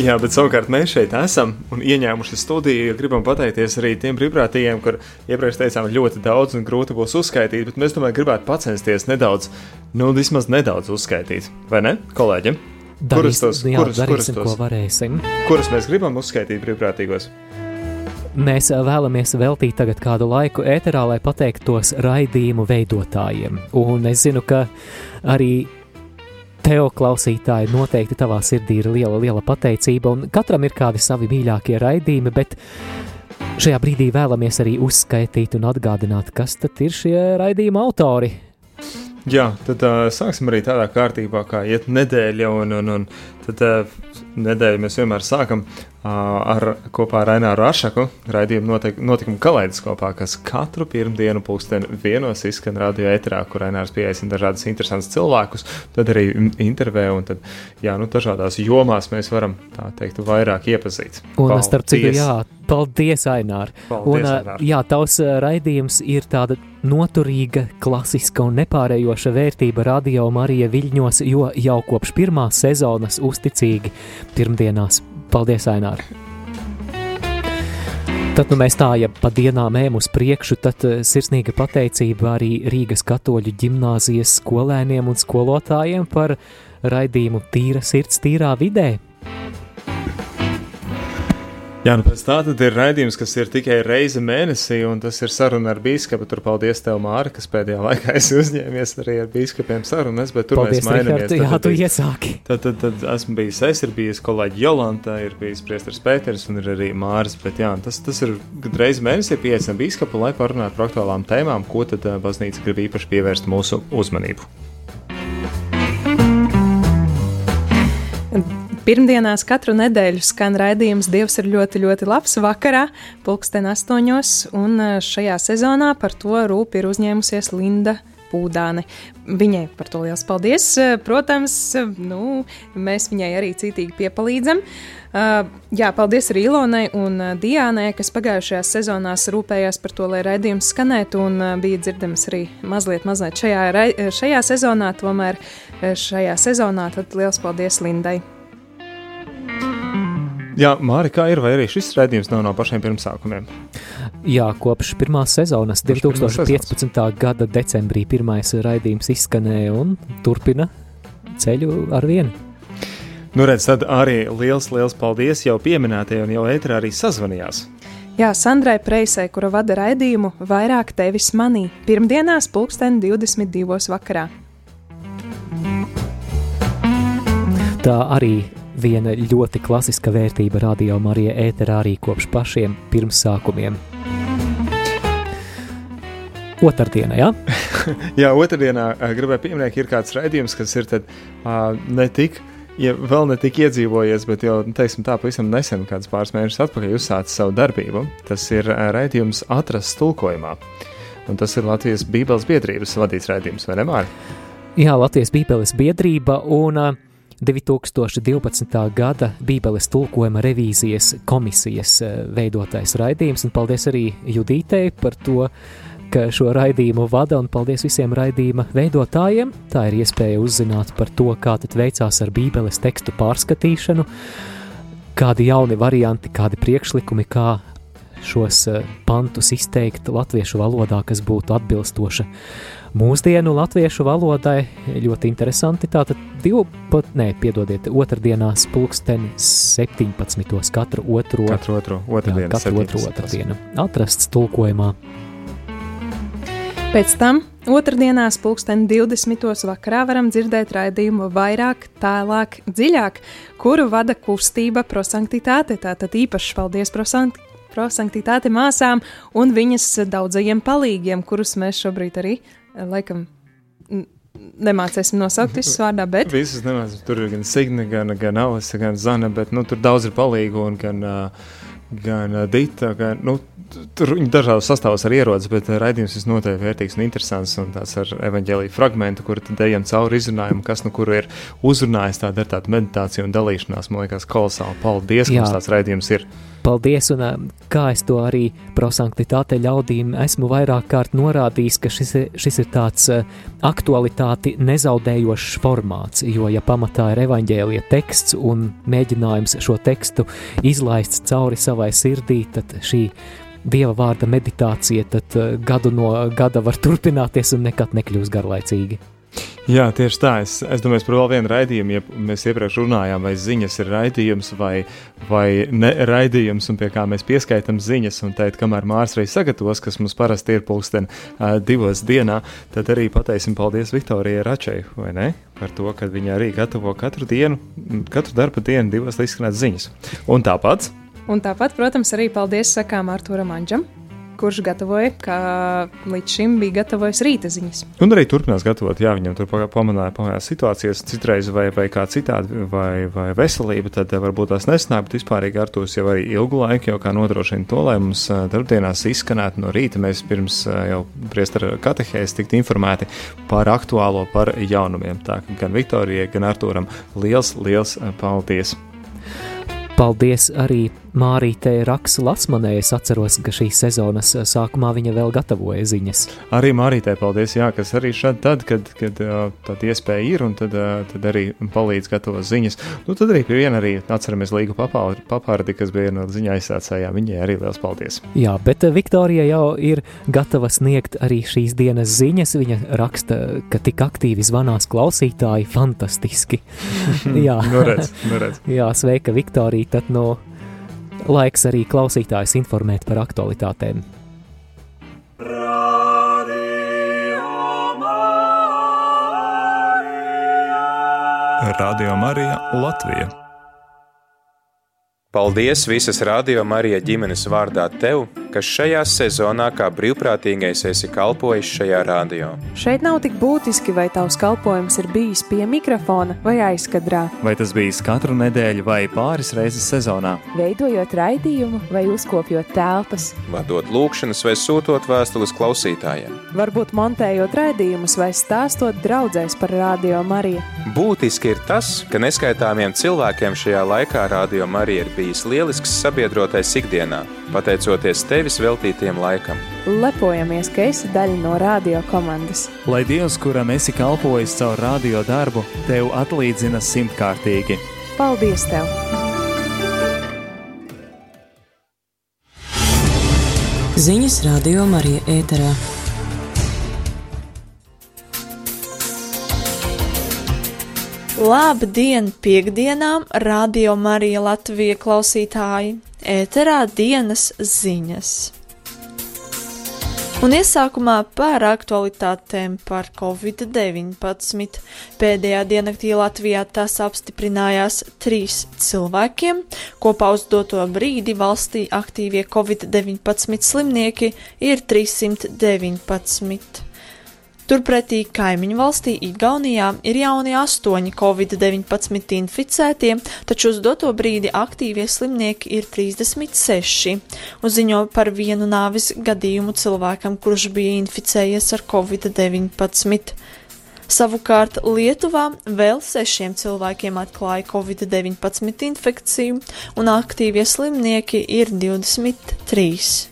Jā, bet savukārt mēs šeit esam un ieņēmuši studiju. Gribam pateikties arī tiem brīvprātīgiem, kur iepriekš teicām, ļoti daudz un grūti būs uzskaitīt, bet mēs tomēr gribētu pacensties nedaudz, nu, vismaz nedaudz uzskaitīt. Vai ne, kolēģi? Darīs, kurus tos, jā, kurus, darīsim, kurus tos, ko varēsim. Kurus mēs gribam uzskaitīt brīvprātīgos? Mēs vēlamies veltīt tagad kādu laiku ēterā, lai pateiktos raidījumu veidotājiem. Un es zinu, ka arī tev, klausītāji, noteikti tavā sirdī ir liela, liela pateicība, un katram ir kādi savi mīļākie raidījumi, bet šajā brīdī vēlamies arī uzskaitīt un atgādināt, kas tad ir šie raidījuma autori. Jā, tad uh, sāksim arī tādā kārtībā, kā iet nedēļa, un, un, un tad uh, nedēļu mēs vienmēr sākam ar, kopā ar Aināru Ašaku raidījumu notik, notikumu kaleidoskopā, kas katru pirmdienu pulksteni vienos izskan radio eterā, kur Ainārs pieaicina dažādus interesantus cilvēkus, tad arī intervē, un tad, jā, nu, dažādās jomās mēs varam, tā teikt, vairāk iepazīt. Un, paldies. starp citu, jā, paldies, Ainār. Paldies, un, Ainār. jā, tavs raidījums ir tāda noturīga, klasiska un nepārējoša vērtība radio Marija Viļņos, jo jau kopš pirmās sezonas uzticīgi pirmdienās Paldies, Ainār! Tad nu, mēs tā, ja pa dienām ejam uz priekšu, tad uh, sirsnīga pateicība arī Rīgas katoļu ģimnāzijas skolēniem un skolotājiem par raidījumu Tīra sirds tīrā vidē. Jā, nu pēc tā tad ir raidījums, kas ir tikai reize mēnesī, un tas ir saruna ar bīskapu. Tur paldies tev, Māra, kas pēdējā laikā esi uzņēmies arī ar bīskapiem sarunas, bet tur paldies, mēs mainamies. Richard, jā, tu iesāki. Tad, tad, tad esmu bijis es, ir bijis kolēģi Jolanta, ir bijis priestars Pēters un ir arī Māris, bet jā, tas, tas ir reize mēnesī pieeicam bīskapu, lai parunātu par aktuālām tēmām, ko tad eh, baznīca grib īpaši pievērst mūsu uzmanību. Pirmdienās katru nedēļu skan raidījums Dievs ir ļoti, ļoti labs vakarā, pulksten astoņos, un e, šajā sezonā par to rūp ir uzņēmusies Linda Pūdāne. Viņai par to liels paldies. Protams, nu, mēs viņai arī cītīgi piepalīdzam. Uh, jā, paldies arī Ilonai un uh, Diānai, kas pagājušajās sezonās rūpējās par to, lai raidījums skanētu, un bija dzirdams arī mazliet, mazliet šajā, šajā sezonā. Tomēr šajā sezonā tad liels paldies Lindai! Jā, Māri, kā ir, vai arī šis raidījums nav no pašiem pirmsākumiem? Jā, kopš pirmās sezonas, kopš 2015. Sezonas. gada decembrī, pirmais raidījums izskanēja un turpina ceļu ar vienu. Nu, redz, tad arī liels, liels paldies jau pieminētajai, un jau ētrā arī sazvanījās. Jā, Sandrai Preisai, kura vada raidījumu vairāk tevis manī, pirmdienās, pulksten 22. vakarā. Tā arī viena ļoti klasiska vērtība radio Marija ēterā arī kopš pašiem pirmsākumiem. Otradienā, jā? jā, otrdienā gribēju pieminēt, ka ir kāds raidījums, kas ir tad, uh, ne tik, ja vēl ne tik iedzīvojies, bet jau, nu, teiksim tā, pavisam nesen, kāds pāris mēnešus atpakaļ uzsācis savu darbību. Tas ir uh, raidījums Atrast tulkojumā. Un tas ir Latvijas Bībeles biedrības vadīts raidījums, vai ne, Māri? Jā, Latvijas Bībeles biedrība un uh, 2012. gada Bībeles tulkojuma revīzijas komisijas eh, veidotais raidījums, un paldies arī Judītei par to, ka šo raidījumu vada, un paldies visiem raidījuma veidotājiem. Tā ir iespēja uzzināt par to, kā tad veicās ar Bībeles tekstu pārskatīšanu, kādi jauni varianti, kādi priekšlikumi, kā šos eh, pantus izteikt latviešu valodā, kas būtu atbilstoša mūsdienu latviešu valodai ļoti interesanti. Tātad divu, pat, nē, piedodiet, otrdienās pulksteni 17. katru otro, katru otro, otrdienu, jā, katru otro otrdienu atrasts tulkojumā. Pēc tam otrdienās pulksten 20. vakarā varam dzirdēt raidījumu vairāk, tālāk, dziļāk, kuru vada kustība prosanktitāte. Tātad īpašs paldies prosankt prosanktitāte māsām un viņas daudzajiem palīgiem, kurus mēs šobrīd arī laikam nemācīsim nosaukt visus vārdā, bet. Visus nemācīsim. Tur ir gan Signe, gan, gan Alisa, gan Zana, bet nu, tur daudz ir palīgu un gan, gan Dita, gan, nu, tur viņi dažādos sastāvos arī ierodas, bet raidījums ir noteikti vērtīgs un interesants un tāds ar evaņģēlīju fragmentu, kur tad ejam cauri izrunājumu, kas nu kuru ir uzrunājis tāda ar tādu meditāciju un dalīšanās, man liekas, kolosāli. Paldies, ka mums tāds raidījums ir. Paldies, un kā es to arī prosanktitāte ļaudīm esmu vairāk kārt norādījis, ka šis, šis ir tāds aktualitāti nezaudējošs formāts, jo, ja pamatā ir evaņģēlija teksts un mēģinājums šo tekstu izlaist cauri savai sirdī, tad šī dieva vārda meditācija, tad gadu no gada var turpināties un nekad nekļūs garlaicīgi. Jā, tieši tā. Es, es domāju par vēl vienu raidījumu. Ja mēs iepriekš runājām, vai ziņas ir raidījums vai, vai ne raidījums, un pie kā mēs pieskaitām ziņas, un teikt, kamēr Mārcis reiz sagatavos, kas mums parasti ir pulksten uh, divos dienā, tad arī pateiksim paldies Viktorijai Račai, vai ne? Par to, ka viņa arī gatavo katru dienu, katru darba dienu divas izskanēt ziņas. Un tāpat. Un tāpat, protams, arī paldies sakām Arturam Anģam kurš gatavoja, kā līdz šim bija gatavojis rīta ziņas. Un arī turpinās gatavot, jā, viņam tur pamanāja, pamanāja situācijas, citreiz vai, vai kā citādi, vai, vai veselība, tad varbūt tās nesanāk, bet vispārīgi ar tos jau arī ilgu laiku jau kā nodrošina to, lai mums darbdienās izskanētu no rīta. Mēs pirms jau priestara katehēs tikt informēti par aktuālo, par jaunumiem. Tā gan Viktorijai, gan Artūram liels, liels paldies! Paldies arī Mārītei Raksa Lasmanē. Es atceros, ka šīs sezonas sākumā viņa vēl gatavoja ziņas. Arī Mārītei paldies, jā, kas arī šad tad, kad, kad tāda iespēja ir, un tad, tad arī palīdz gatavot ziņas. Nu, tad arī pie viena arī atceramies Līgu papārdi, kas bija no ziņa aizsācējā. Viņai arī liels paldies. Jā, bet Viktorija jau ir gatava sniegt arī šīs dienas ziņas. Viņa raksta, ka tik aktīvi zvanās klausītāji, fantastiski. jā, nu redz, nu redz. jā, sveika Viktorija tad no laiks arī klausītājs informēt par aktualitātēm. Radio Marija Latvija Paldies visas radio Marija ģimenes vārdā tev, kas šajā sezonā kā brīvprātīgais esi kalpojis šajā radio. Šeit nav tik būtiski, vai tavs kalpojums ir bijis pie mikrofona vai aizkadrā. Vai tas bijis katru nedēļu vai pāris reizes sezonā? Veidojot raidījumu vai uzkopjot telpas. Vadot lūkšanas vai sūtot vēstules klausītājiem. Varbūt montējot raidījumus vai stāstot draudzēs par radio Mariju. Būtiski ir tas, ka neskaitāmiem cilvēkiem šajā laikā radio Marija ir bijis lielisks sabiedrotais ikdienā, pateicoties tevis veltītiem laikam. Lepojamies, ka esi daļa no radio komandas. Lai Dievs, kuram esi kalpojis caur radio darbu, tev atlīdzina simtkārtīgi. Paldies tev! Ziņas radio Marija ēterā. Labdien, piekdienām, Radio Marija Latvija klausītāji, ēterā dienas ziņas. Un iesākumā par aktualitātēm par Covid-19. Pēdējā diennaktī Latvijā tas apstiprinājās trīs cilvēkiem. Kopā uz doto brīdi valstī aktīvie Covid-19 slimnieki ir 319. Turpretī kaimiņu valstī Igaunijā ir jauni astoņi covid-19 inficētie, taču uz doto brīdi aktīvie slimnieki ir 36, un ziņo par vienu nāvis gadījumu cilvēkam, kurš bija inficējies ar covid-19. Savukārt Lietuvā vēl sešiem cilvēkiem atklāja covid-19 infekciju, un aktīvie slimnieki ir 23.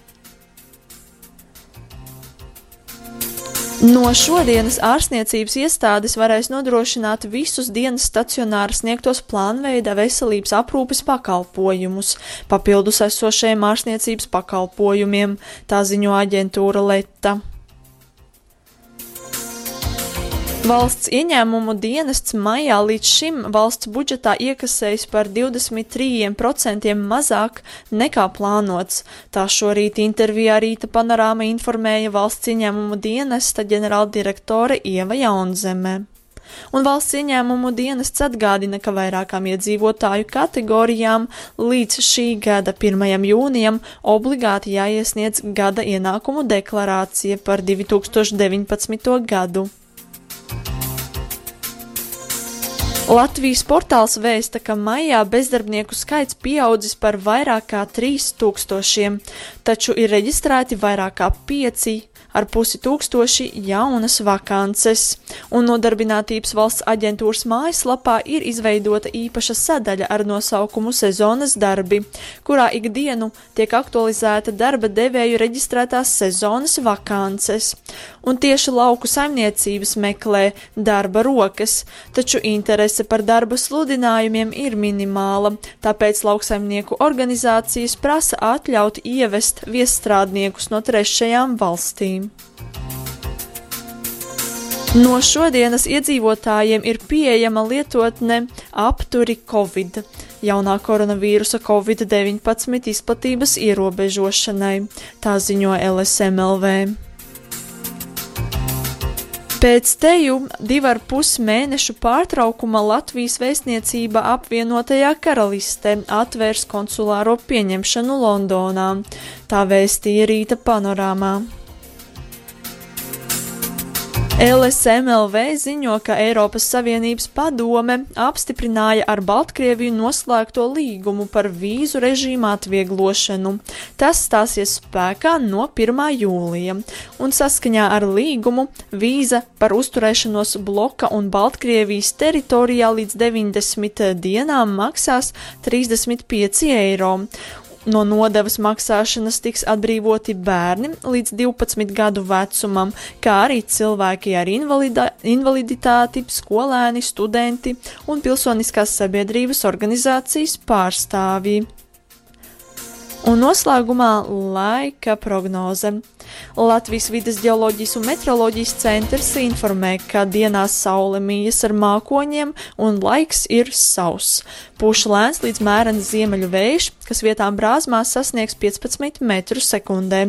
No šodienas ārstniecības iestādes varēs nodrošināt visus dienas stacionāri sniegtos plānveida veselības aprūpes pakalpojumus, papildus esošajiem ārstniecības pakalpojumiem, tā ziņo aģentūra Leta. Valsts ieņēmumu dienests maijā līdz šim valsts budžetā iekasējis par 23% mazāk nekā plānots. Tā šorīt intervijā Rīta panorāma informēja valsts ieņēmumu dienesta ģenerāldirektore Ieva Jaunzemē. Un valsts ieņēmumu dienests atgādina, ka vairākām iedzīvotāju kategorijām līdz šī gada 1. jūnijam obligāti jāiesniedz gada ienākumu deklarācija par 2019. gadu. Latvijas portāls vēsta, ka maijā bezdarbnieku skaits pieaudzis par vairāk kā 3000, taču ir reģistrēti vairāk kā 5 ar pusi tūkstoši jaunas vakances, un Nodarbinātības valsts aģentūras mājaslapā ir izveidota īpaša sadaļa ar nosaukumu Sezonas darbi, kurā ikdienu tiek aktualizēta darba devēju reģistrētās sezonas vakances, un tieši lauku saimniecības meklē darba rokas, taču interese par darba sludinājumiem ir minimāla, tāpēc lauksaimnieku organizācijas prasa atļaut ievest viesstrādniekus no trešajām valstīm. No šodienas iedzīvotājiem ir pieejama lietotne apturi Covid, jaunā koronavīrusa Covid-19 izplatības ierobežošanai, tā ziņo LSMLV. Pēc teju divu ar pus mēnešu pārtraukuma Latvijas vēstniecība apvienotajā karalistē atvērs konsulāro pieņemšanu Londonā, tā vēstīja rīta panorāmā. LSMLV ziņo, ka Eiropas Savienības padome apstiprināja ar Baltkrieviju noslēgto līgumu par vīzu režīmu atvieglošanu. Tas stāsies spēkā no 1. jūlija, un saskaņā ar līgumu vīza par uzturēšanos bloka un Baltkrievijas teritorijā līdz 90 dienām maksās 35 eiro, No nodevas maksāšanas tiks atbrīvoti bērni līdz 12 gadu vecumam, kā arī cilvēki ar invaliditāti, skolēni, studenti un pilsoniskās sabiedrības organizācijas pārstāvji. Un noslēgumā laika prognoze. Latvijas vidas geoloģijas un meteoroloģijas centrs informē, ka dienā saule mījas ar mākoņiem un laiks ir sauss. Pūš lēns līdz mērens ziemeļu vējš, kas vietām brāzmā sasniegs 15 metru sekundē,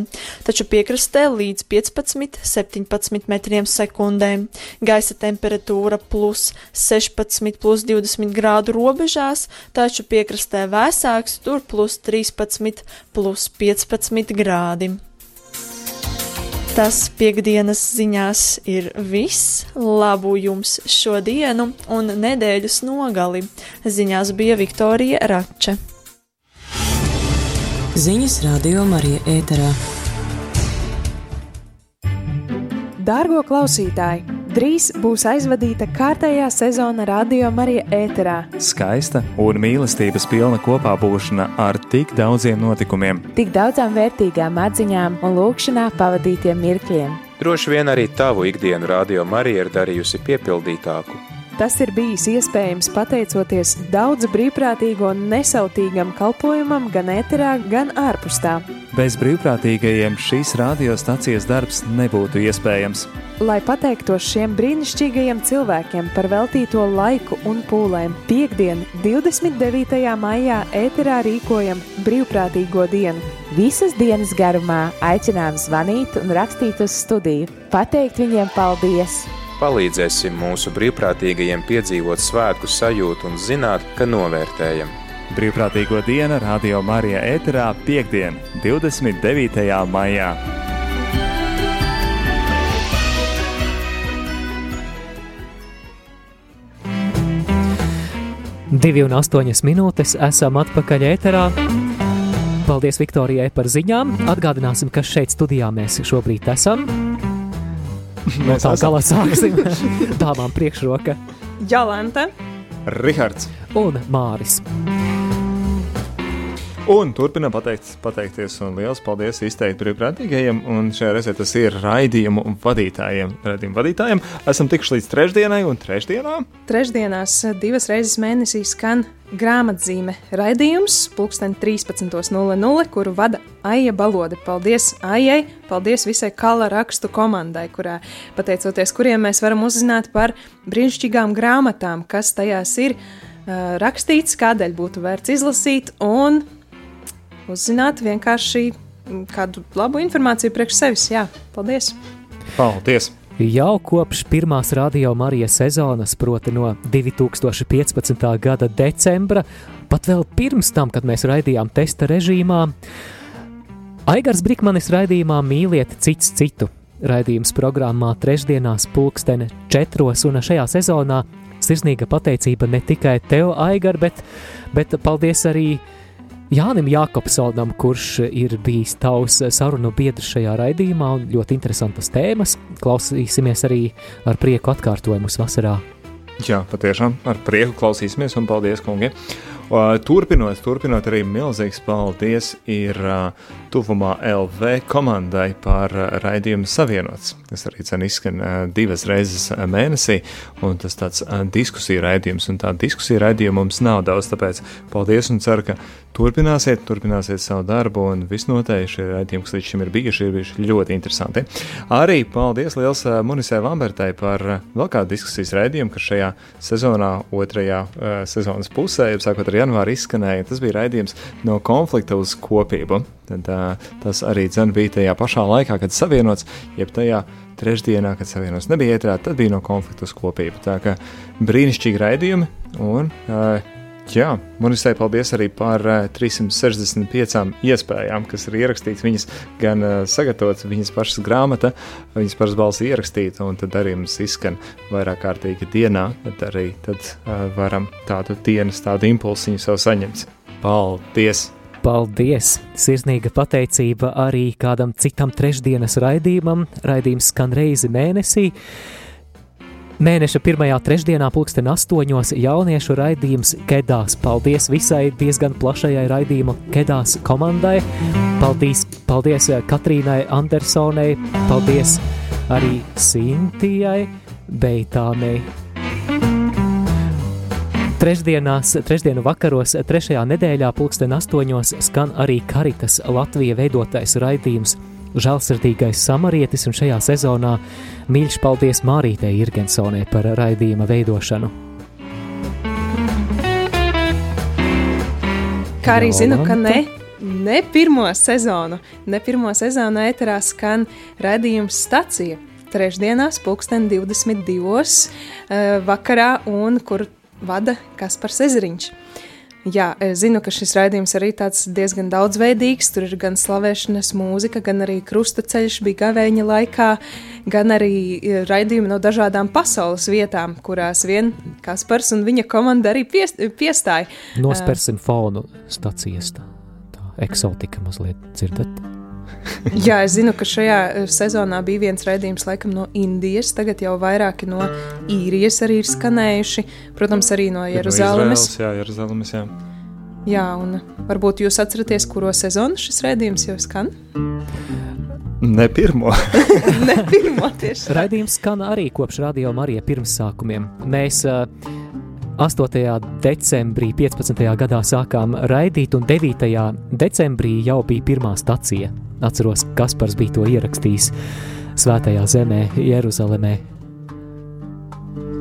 taču piekrastē līdz 15-17 metriem sekundē. Gaisa temperatūra plus 16 plus 20 grādu robežās, taču piekrastē vēsāks tur plus 13 plus 15 grādi. Tas piekdienas ziņās ir viss. Labu jums šodienu un nedēļas nogali. Ziņās bija Viktorija Rače. Ziņas radio Marija Ēterā. Dārgo klausītāji! Drīz būs aizvadīta kārtējā sezona Radio Marija ēterā. Skaista un mīlestības pilna kopā būšana ar tik daudziem notikumiem, tik daudzām vērtīgām atziņām un lūkšanā pavadītiem mirkļiem. Droši vien arī tavu ikdienu Radio Marija ir darījusi piepildītāku. Tas ir bijis iespējams pateicoties daudz brīvprātīgo un nesautīgam kalpojumam gan ēterā, gan ārpus tā. Bez brīvprātīgajiem šīs radiostacijas darbs nebūtu iespējams. Lai pateiktos šiem brīnišķīgajiem cilvēkiem par veltīto laiku un pūlēm, piekdien, 29. maijā ēterā rīkojam brīvprātīgo dienu. Visas dienas garumā aicinām zvanīt un rakstīt uz studiju, pateikt viņiem paldies! Palīdzēsim mūsu brīvprātīgajiem piedzīvot svētku sajūtu un zināt, ka novērtējam. Brīvprātīgo dienu Radio Marija ēterā piekdien, 29. maijā. Divi un astoņas minūtes esam atpakaļ ēterā. Paldies Viktorijai par ziņām. Atgādināsim, ka šeit studijā mēs šobrīd esam. No tā galā sāksim. Dāmām priekšroka. Jolanta. Rihards. Un Māris. Un turpinām pateikt, pateikties un liels paldies izteikt brīvprātīgajiem. Un šajā reizē tas ir raidījumu vadītājiem. Raidījumu vadītājiem. Esam tikuši līdz trešdienai un trešdienā. Trešdienās divas reizes mēnesī skan grāmatzīme raidījums pulksten 13.00, kuru vada Aija Balode. Paldies Aijai, paldies visai kala rakstu komandai, kurā pateicoties kuriem mēs varam uzzināt par brīnišķīgām grāmatām, kas tajās ir uh, rakstīts, kādēļ būtu vērts izlasīt un uzzināt vienkārši kādu labu informāciju priekš sevis. Jā, paldies! Paldies! Jau kopš pirmās radio Marijas sezonas, proti no 2015. gada decembra, pat vēl pirms tam, kad mēs raidījām testa režīmā, Aigars Brikmanis raidījumā Mīliet cits citu. Raidījums programmā trešdienās pulksteni četros un šajā sezonā sirsnīga pateicība ne tikai tev, Aigar, bet, bet paldies arī Jānim Jākopsonam, kurš ir bijis tavs sarunu biedrs šajā raidījumā un ļoti interesantas tēmas. Klausīsimies arī ar prieku atkārtojumus vasarā. Jā, patiešām ar prieku klausīsimies un paldies, kungi! Turpinot, turpinot arī milzīgs paldies ir tuvumā LV komandai par raidījumu savienots, kas arī cen izskan divas reizes mēnesī, un tas tāds diskusija raidījums, un tā diskusija raidījuma mums nav daudz, tāpēc paldies un ceru, ka turpināsiet, turpināsiet savu darbu, un visnotaļ šie raidījumi, kas līdz šim ir bijuši, ir bijuši ļoti interesanti. Arī paldies liels Munisē Lambertai par vēl kādu diskusijas raidījumu, kas šajā sezonā, otrajā uh, sezonas pusē, sākot ar janvāru izskanēja. Tas bija raidījums no konflikta uz kopību. Tad, uh, tas arī dzen, bija tajā pašā laikā, kad savienots, jeb tajā trešdienā, kad savienots nebija ietrā, tad bija no konflikta uz kopību. Tā kā brīnišķīgi raidījumi un uh, Jā, Monisai paldies arī par uh, 365 iespējām, kas ir ierakstīts. Viņas gan uh, sagatavotas, viņas pašas grāmata, viņas pašas balss ierakstīta, un tad arī mums izskan vairāk kārtīgi dienā. Tad arī tad, uh, varam tādu dienas, tādu impulsiņu sev saņemt. Paldies! Paldies! Sirsnīga pateicība arī kādam citam trešdienas raidījumam. Raidījums skan reizi mēnesī. Mēneša pirmajā trešdienā, pulksten astoņos, jauniešu raidījums Kedās. Paldies visai diezgan plašajai raidījuma Kedās komandai. Paldies, paldies eh, Katrīnai Andersonai, paldies arī Sintijai Beitānei. Trešdienās, trešdienu vakaros, trešajā nedēļā, pulksten astoņos, skan arī Karitas Latvija veidotais raidījums žēlsirdīgais samarietis, un šajā sezonā mīļš paldies Mārītei Irgensonē par raidījuma veidošanu. Kā arī zinu, ka ne, ne pirmo sezonu, ne pirmo sezonu ēterā skan raidījums stacija. Trešdienās, pulksten 22. Uh, vakarā, un kur vada Kaspars Ezeriņš. Jā, es zinu, ka šis raidījums arī tāds diezgan daudzveidīgs. Tur ir gan slavēšanas mūzika, gan arī krustaceļš bija gavēņa laikā, gan arī e, raidījumi no dažādām pasaules vietām, kurās vien Kaspars un viņa komanda arī pies, piestāja. Nospersim uh, fonu stacijas, tā, eksotika mazliet dzirdat. Jā, es zinu, ka šajā eh, sezonā bija viens raidījums, laikam, no Indijas. Tagad jau vairāki no īrijas arī ir skanējuši. Protams, arī no Jeruzalemes. No jā, Jeruzalemes, jā. jā, un varbūt jūs atceraties, kuro sezonu šis raidījums jau skan? Ne pirmo. ne pirmo tieši. Raidījums skan arī kopš radio Marija pirmsākumiem. Mēs uh, 8. decembrī 15. gadā sākām raidīt, un 9. decembrī jau bija pirmā stacija. Atceros, Kaspars bija to ierakstījis Svētajā zemē, Jeruzalemē.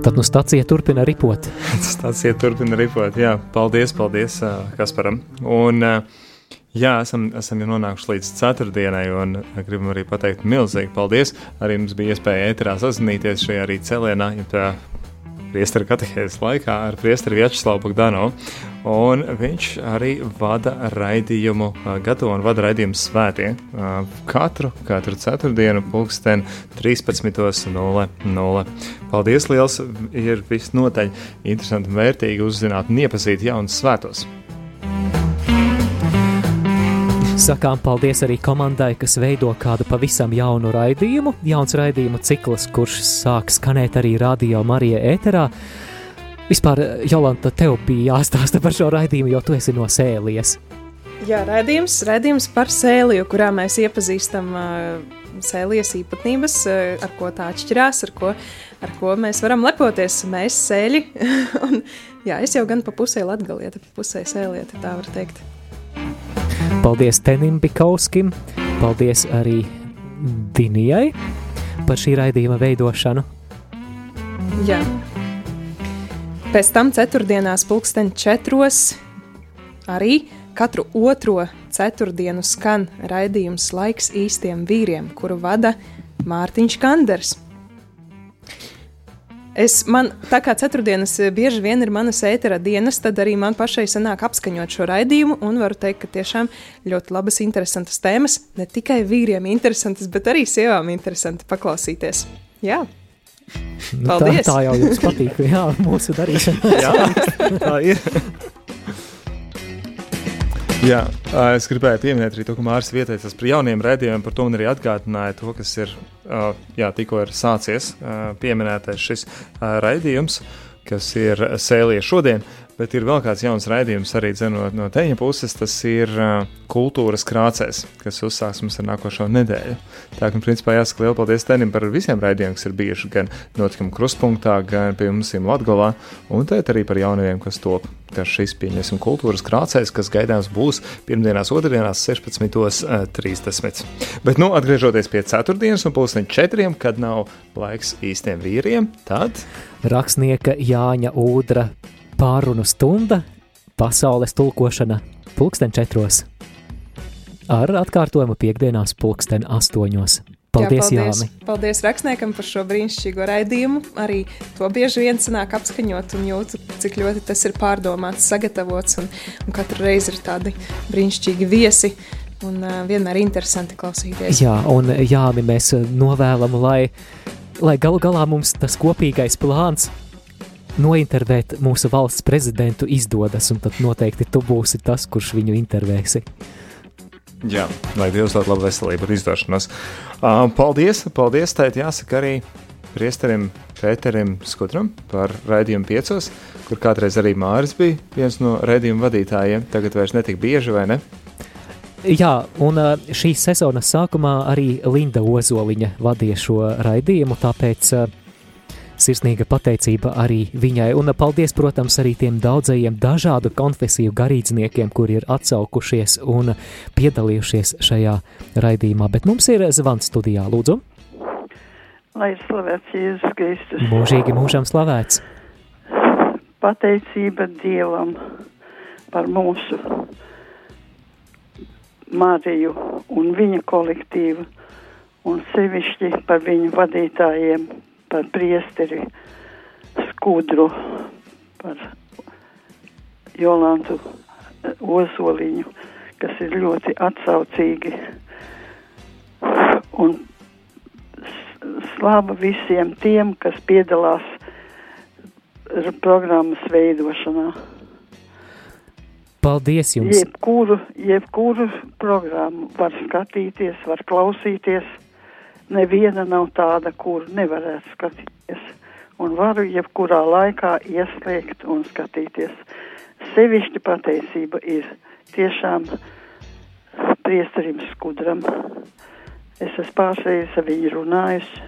Tad nu stacija turpina ripot. stacija turpina ripot, jā. Paldies, paldies Kasparam. Un, jā, esam, esam nonākuši līdz ceturtdienai, un gribam arī pateikt milzīgi paldies. Arī mums bija iespēja ēterā sazināties šajā arī celienā, ja priesteru katehēzes laikā ar priesteru Vjačeslavu Bogdanovu. Un viņš arī vada raidījumu, gatavo un vada raidījumu svētie. Katru, katru ceturtdienu, pulksten 13.00. Paldies liels! Ir visnotaļ interesanti un vērtīgi uzzināt un iepazīt jaunus svētos. Sakām paldies arī komandai, kas veido kādu pavisam jaunu raidījumu, jauns raidījumu cikls, kurš sāk skanēt arī radio Marija ēterā. Vispār, Jolanta, tev bija jāstāsta par šo raidījumu, jo tu esi no sēlies. Jā, raidījums, raidījums par sēliju, kurā mēs iepazīstam uh, sēlijas īpatnības, uh, ar ko tā atšķirās, ar ko, ar ko mēs varam lepoties. Mēs sēļi, un jā, es jau gan pa pusē latgalieti, pa pusē sēlieti, tā var teikt. Paldies Tenim Bikauskim, paldies arī Dinijai par šī raidījuma veidošanu. Jā. Pēc tam ceturtdienās pulksten četros arī katru otro ceturtdienu skan raidījums Laiks īstiem vīriem, kuru vada Mārtiņš Kanders. Es, man, tā kā ceturtdienas eh, bieži vien ir manas ētera dienas, tad arī man pašai sanāk apskaņot šo raidījumu, un varu teikt, ka tiešām ļoti labas, interesantas tēmas, ne tikai vīriem interesantas, bet arī sievām interesanti paklausīties. Jā. Nu, tā, Paldies! tā jau jums patīk, jā, mūsu darīšana. Jā, tā ir. Jā, es gribēju pieminēt arī to, ka Mārcis vieteicās par jauniem raidījumiem, par to man arī atgādināja to, kas ir, jā, tikko ir sācies pieminētais šis ā, raidījums, kas ir sēlija šodien, bet ir vēl kāds jauns raidījums arī dzenot no teņa puses, tas ir ā, kultūras krācēs, kas uzsāks mums ar nākošo nedēļu. Tā kā, principā, jāsaka liela paldies Tenim par visiem raidījumiem, kas ir bijuši gan notikumu kruspunktā, gan pie mums Latgolā, un tēt arī par jaunajiem, kas top. Kā šis pieņemsim kultūras krācēs, kas gaidāms būs pirmdienās, otrdienās 16.30. Bet, nu, atgriežoties pie ceturtdienas un pulksteņa četriem, kad nav laiks īstiem vīriem, tad Rakstnieka Jāņa Udra pārunu stunda, pasaules tulkošana pulksten četros. Ar atkārtojumu piekdienās pulksten astoņos. Paldies, Jā, Jāni! paldies, paldies rakstniekam par šo brīnišķīgo raidījumu. Arī to bieži vien sanāk apskaņot un jūtu, cik ļoti tas ir pārdomāts, sagatavots. Un, un katru reizi ir tādi brīnišķīgi viesi un uh, vienmēr interesanti klausīties. Jā, un Jāni mēs novēlam, lai, lai galu galā mums tas kopīgais plāns nointervēt mūsu valsts prezidentu izdodas, un tad noteikti tu būsi tas, kurš viņu intervēsi. Jā, lai Dievs dod labu veselību un izdošanos. Uh, paldies, paldies, tēt jāsaka arī priesterim Pēterim Skudram par raidījumu piecos, kur kādreiz arī Māris bija viens no raidījuma vadītājiem, tagad vairs netik bieži, vai ne? Jā, un šīs sezonas sākumā arī Linda Ozoliņa vadīja šo raidījumu, tāpēc ā, sirsnīga pateicība arī viņai. Un paldies, protams, arī tiem daudzajiem dažādu konfesiju garīdzniekiem, kuri ir atsaukušies un piedalījušies šajā raidījumā. Bet mums ir zvans studijā, lūdzu, Lai ir slavēts Jēzus Kristus. mūžīgi mūžam slavēts. Pateicība Dievam par mūsu Mariju un viņa kolektīvu, un sevišķi par viņu vadītājiem, par priesteri Skudru, par Jolantu eh, Ozoliņu, kas ir ļoti atsaucīgi. Un slava visiem tiem, kas piedalās programmas veidošanā. Paldies jums! Jebkuru, jebkuru programmu var skatīties, var klausīties. Neviena nav tāda, kur nevarētu skatīties. Un varu jebkurā laikā ieslēgt un skatīties. Sevišķi pateicība ir tiešām priesterim skudram. Es esmu pārsteigts ar viņu runājusi,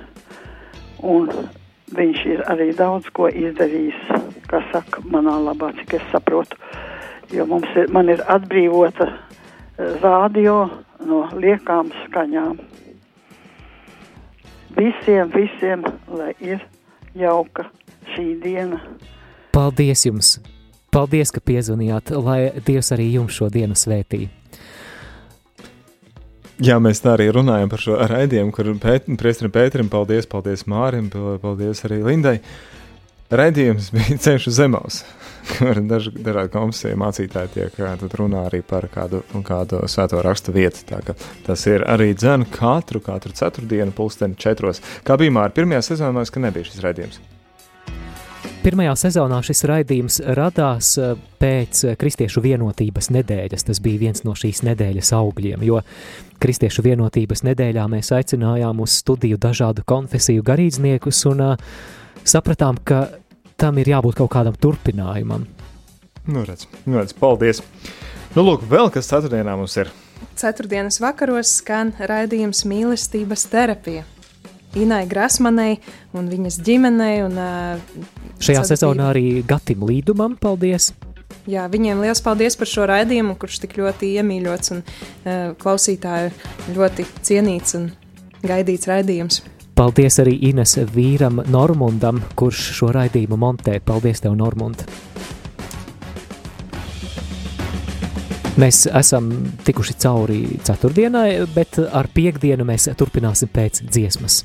un viņš ir arī daudz ko izdarījis, kā saka, manā labā, cik es saprotu. Jo mums ir, man ir atbrīvota eh, rādio no liekām skaņām. Visiem, visiem, lai ir jauka šī diena. Paldies jums! Paldies, ka piezvanījāt, lai Dievs arī jums šo dienu svētī. Jā, mēs tā arī runājam par šo raidījumu, kur pēt, priesterim Pēterim paldies, paldies Mārim, paldies arī Lindai. Raidījums bija ceļš uz zemes, daži dažādi komisija mācītāji tiek runā arī par kādu, kādu svēto rakstu vietu. Tā tas ir arī dzēn katru, katru ceturtdienu pulksteni četros. Kā bija Māri, pirmajā sezonā, man liekas, ka nebija šis raidījums. Pirmajā sezonā šis raidījums radās eh, pēc eh, Kristiešu vienotības nedēļas. Tas bija viens no šīs nedēļas augļiem, jo Kristiešu vienotības nedēļā mēs aicinājām uz studiju dažādu konfesiju garīdzniekus un uh, sapratām, ka tam ir jābūt kaut kādam turpinājumam. Nu, redz, nu, redz, paldies! Nu, lūk, vēl kas ceturtdienā mums ir. Ceturtdienas vakaros skan raidījums mīlestības terapija. Inai Grasmanai un viņas ģimenei. Un, uh, Šajā sezonā arī Gatim Līdumam paldies! Jā, viņiem liels paldies par šo raidījumu, kurš tik ļoti iemīļots un uh, klausītāju ļoti cienīts un gaidīts raidījums. Paldies arī Ines vīram Normundam, kurš šo raidījumu montē. Paldies tev, Normund! Mēs esam tikuši cauri ceturtdienai, bet ar piekdienu mēs turpināsim pēc dziesmas.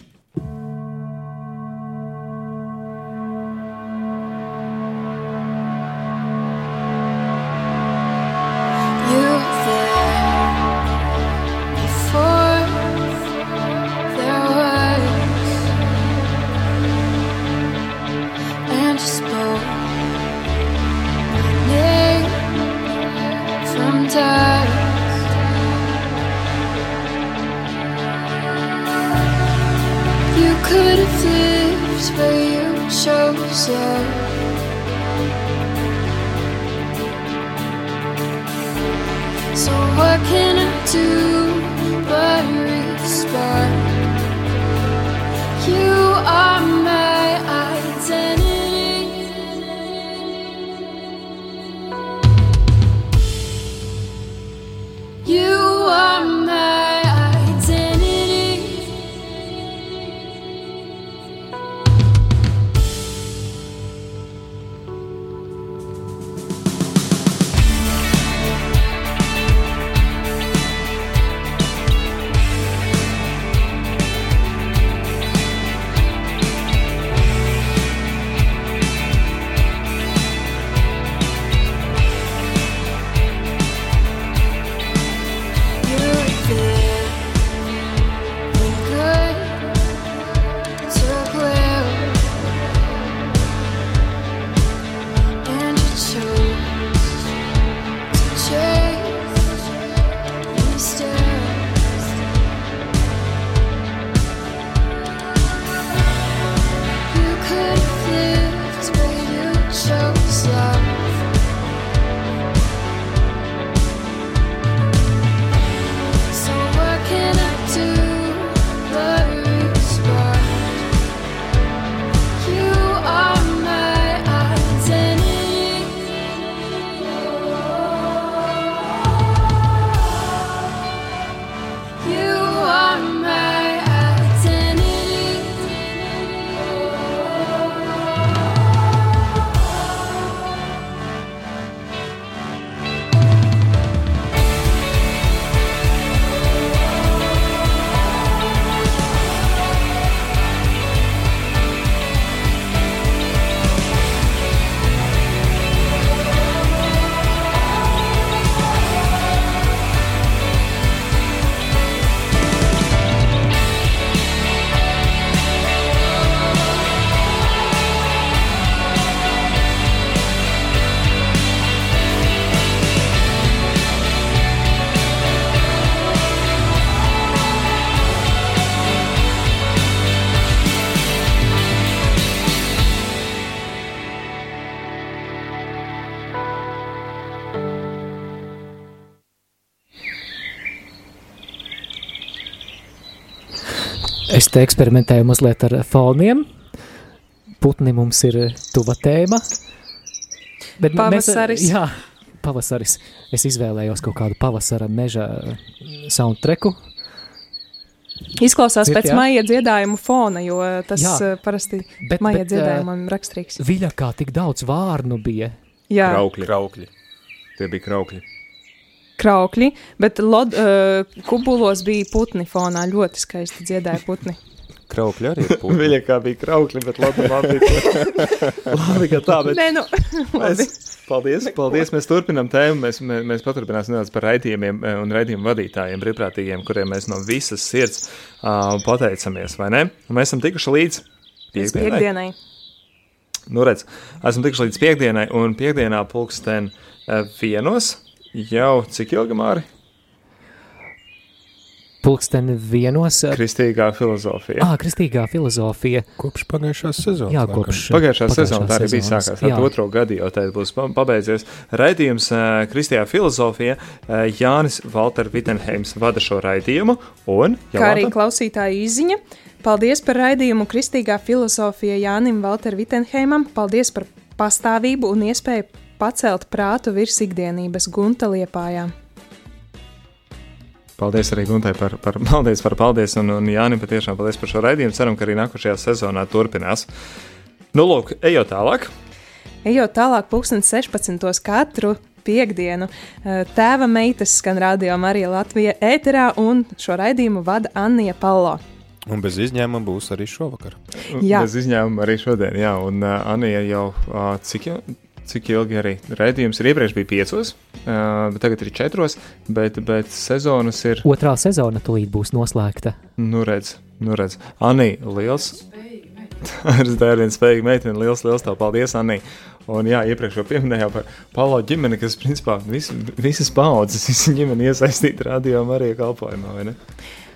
Es te eksperimentēju mazliet ar foniem. Putni mums ir tuva tēma. Bet mēs- Pavasaris. jā, pavasaris. Es izvēlējos kaut kādu pavasara meža soundtracku. Izklausās Dzird, pēc jā? maija dziedājumu fona, jo tas Jā. jā. parasti Bet, maija bet, dziedājumam raksturīgs. Viļa kā tik daudz vārnu bija. Jā, Kraukļi. Kraukļi. Tie bija kraukļi. Kraukļi, bet lod, uh, kubulos bija putni fonā. Ļoti skaisti dziedāja putni. Kraukļi arī ir putni. Viņa kā bija kraukļi, bet labi, labi. labi ka tā, bet Nē, nu, labi. Mēs, paldies, paldies. Mēs turpinām tēmu. Mēs, mēs, mēs paturpināsim nedaudz par raidījumiem eh, un raidījumu vadītājiem, brīvprātīgiem, kuriem mēs no visas sirds uh, pateicamies, vai ne? Un mēs esam tikuši līdz Līdz piekdienai. piekdienai. Nu, redz, esam tikuši līdz piekdienai, un piekdienā pulksten uh, vienos jau cik ilgi māri? Pulksteni vienos. ar- Kristīgā filozofija. Ā, kristīgā filozofija. Kopš pagājušās sezonas. Jā, kopš Pagājušā sezonā tā arī bija sezonas. sākās. Tad Jā. otro gadu jau tā būs pa- pabeidzies. Raidījums uh, Kristijā filozofija uh, Jānis Valter Vitsenheims vada šo raidījumu. Un, Kā arī Jolanta? klausītāja izziņa. Paldies par raidījumu Kristīgā filozofija Jānim Valter Vitsenheimam. Paldies par pastāvību un iespēju pacelt prātu virs ikdienības gunta liepājām. Paldies arī Guntai par, par, paldies par paldies, un, un Jānim patiešām paldies par šo raidījumu. Ceram, ka arī nākošajā sezonā turpinās. Nu, lūk, ejot tālāk. Ejot tālāk, pulkstenis 16. katru piekdienu. eh, Tēva meitas skan radio Marija Latvija ēterā, un šo raidījumu vada Anija Palo. Un bez izņēmuma būs arī šovakar. Jā. Bez izņēmuma arī šodien, jā, un uh, Anija jau uh, cik, jau, cik ilgi arī raidījums ir iepriekš bija piecos, uh, bet tagad ir četros, bet, bet sezonas ir, Otrā sezona tulīt būs noslēgta. nu redz, nu redz. Anija, liels. Tā ir viena spējīga meitene, liels, liels tev paldies, Anija. Un jā, iepriekš jau pieminējām par Palo ģimeni, kas principā vis, visas paudzes, visa ģimene iesaistīta radio Marija kalpojumā, vai ne?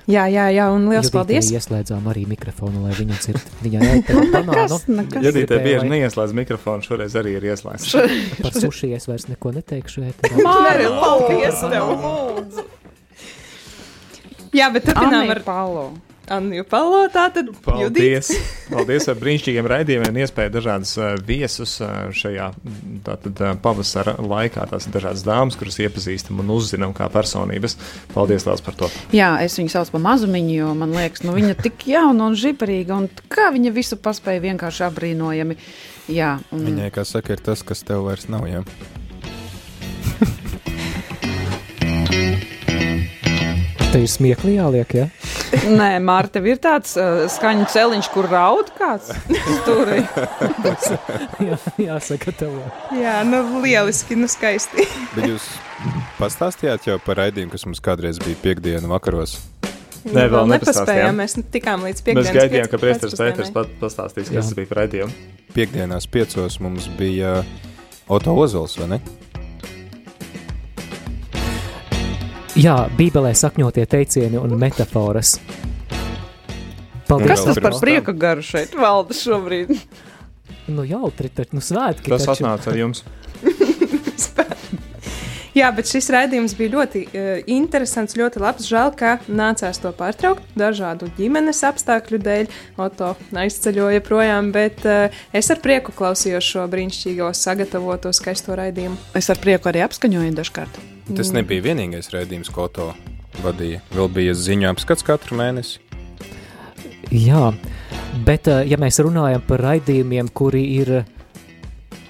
Jā, jā, jā, un liels Judītei paldies! Ieslēdzām arī mikrofonu, lai viņa dzird. Banānu. nekas. Ja tā bieži lai- neieslēdz mikrofonu, šoreiz arī ir ieslēgts. Par suši es vairs neko neteikšu. Mārija, paldies tev! Jā, bet turpinām ar Palo. Annu Palo. Tātad Paldies! Paldies par brīnišķīgiem raidījumiem un iespēju dažādas viesus šajā tātad, pavasara laikā. Tās ir dažādas dāmas, kuras iepazīstam un uzzinām kā personības. Paldies liels par to! Jā, es viņu saucu par mazumiņu, jo man liekas, nu, viņa tik jauna un žiparīga, un kā viņa visu paspēja vienkārši apbrīnojami. Jā, un... Viņai, kā saka, ir tas, kas tev vairs nav. Jā. Te ir smieklīgi jāliek, ja? Nē, Mārta, ir tāds uh, skaņu celiņš, kur raud kāds tur. Jā, jāsaka, tev. Jā, nu lieliski, nu skaisti. Bet jūs pastāstījāt jau par raidījumu, kas mums kādreiz bija piekdienu vakaros. Nē, vēl nepaspējām. nepastāstījām. Mēs tikām līdz Mēs piekdienas. gaidījām, ka pēcpusdienai. Pēters pat pastāstīs, Jā. kas tas bija par raidījumu. Piektdienās piecos mums bija Oto Ozols, vai ne? Jā, Bībelē sakņotie teicieni un metafāras. Paldies! Kas tas par prieka garu šeit valda šobrīd? Nu, jautri, taču, nu, svētki. Tas taču. atnāca ar jums. Jā, bet šis raidījums bija ļoti uh, interesants, ļoti labs. Žēl, ka nācās to pārtraukt dažādu ģimenes apstākļu dēļ. Oto aizceļoja projām, bet uh, es ar prieku klausījos šo brīnišķīgo sagatavoto skaisto raidījumu. Es ar prieku arī apskaņoju dažkārt. Tas nebija vienīgais raidījums, ko Oto vadīja. Vēl bija ziņu apskats katru mēnesi. Jā, bet uh, ja mēs runājam par raidījumiem, kuri ir.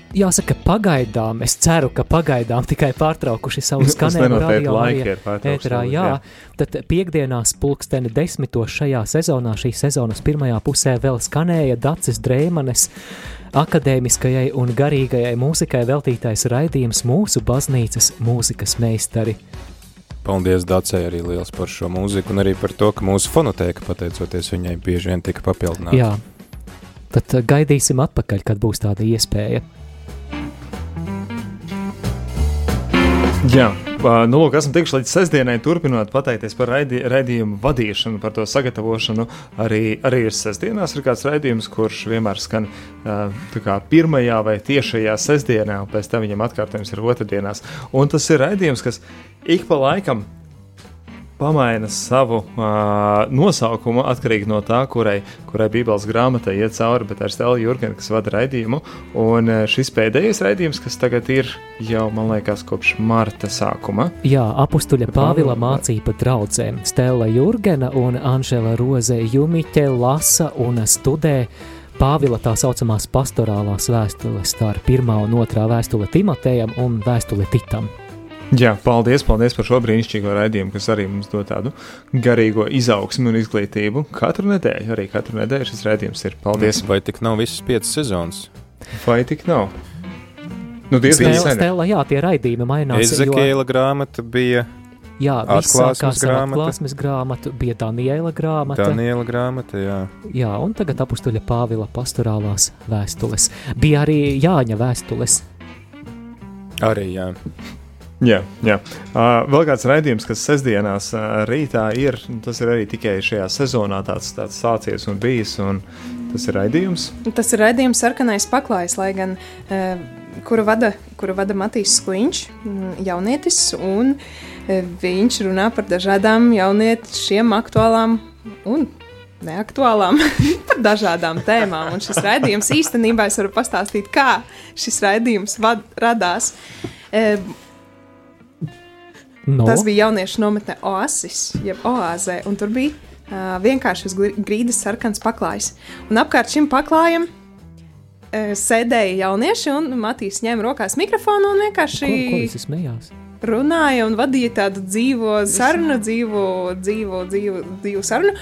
Jāsaka, pagaidām, es ceru, ka pagaidām tikai pārtraukuši savu skanējumu nenoteikti radio laika arī ir pārtraukts ēterā. vēl, Jā, jā. tad piekdienās pulksteni desmitos šajā sezonā, šīs sezonas pirmajā pusē vēl skanēja Dacis Drēmanes akadēmiskajai un garīgajai mūzikai veltītais raidījums mūsu baznīcas mūzikas meistari. Paldies Dācei arī liels par šo mūziku un arī par to, ka mūsu fonotēka, pateicoties viņai, bieži vien tika papildināta. Jā, tad uh, gaidīsim atpakaļ, kad būs tāda iespēja. Jā, nu, lūk, esam tikuši līdz sestdienai. Turpinot pateikties par raidi, raidījumu vadīšanu, par to sagatavošanu. Arī, arī ir sestdienās ir kāds raidījums, kurš vienmēr skan kā pirmajā vai tiešajā sestdienā, un pēc tam viņam atkārtojums ir otrdienās. Un tas ir raidījums, kas ik pa laikam pamaina savu uh, nosaukumu atkarīgi no tā, kurai, kurai Bībeles grāmatai iet cauri, bet ar Stēlu Jurgenu, kas vada raidījumu. Un uh, šis pēdējais raidījums, kas tagad ir jau, man liekas, kopš marta sākuma. Jā, apstuļa Pāvila Pāvila- mācība draudzēm Stela Jurgena un Anžela Roze Jumiķe lasa un studē Pāvila tā saucamās pastorālās vēstules, tā ir pirmā un otrā vēstule Timotejam un vēstule Titam. Jā, paldies, paldies par šo brīnišķīgo raidījumu, kas arī mums dod tādu garīgo izaugsmu un izglītību. Katru nedēļu, arī katru nedēļu šis raidījums ir. Paldies! Vai tik nav visas piecas sezonas? Vai tik nav? Nu, diezgan Stela, sen. Stela, jā, tie raidījumi mainās. jo- Ezekēla grāmata bija Jā, Atklāsmes grāmata. atklāsmes grāmatu, bija Daniela grāmata. Daniela grāmata, jā. Jā, un tagad apstuļa Pāvila pastorālās vēstules. Bija arī Jāņa vēstules. Arī, jā. Jā, jā. Uh, vēl kāds raidījums, kas sestdienās uh, rītā ir, tas ir arī tikai šajā sezonā tāds, tāds sācies un bijis, un tas ir raidījums. Tas ir raidījums sarkanais paklājs, lai gan uh, kuru vada, kuru vada Matīs Skuiņš, mm, jaunietis, un uh, viņš runā par dažādām jauniešiem aktuālām un neaktuālām, par dažādām tēmām. Un šis raidījums īstenībā es varu pastāstīt, kā šis raidījums vad, radās. Uh, No, Tas bija jauniešu nometne Oasis, jeb Oāzē, un tur bija uh, vienkārši uz grīdas sarkans paklājs. Un apkārt šim paklājam uh, sēdēja jaunieši, un Matīs ņēma rokās mikrofonu un ko, vienkārši ko visi smējās? runāja un vadīja tādu dzīvo sarunu, dzīvo, dzīvo, dzīvo, dzīvo sarunu.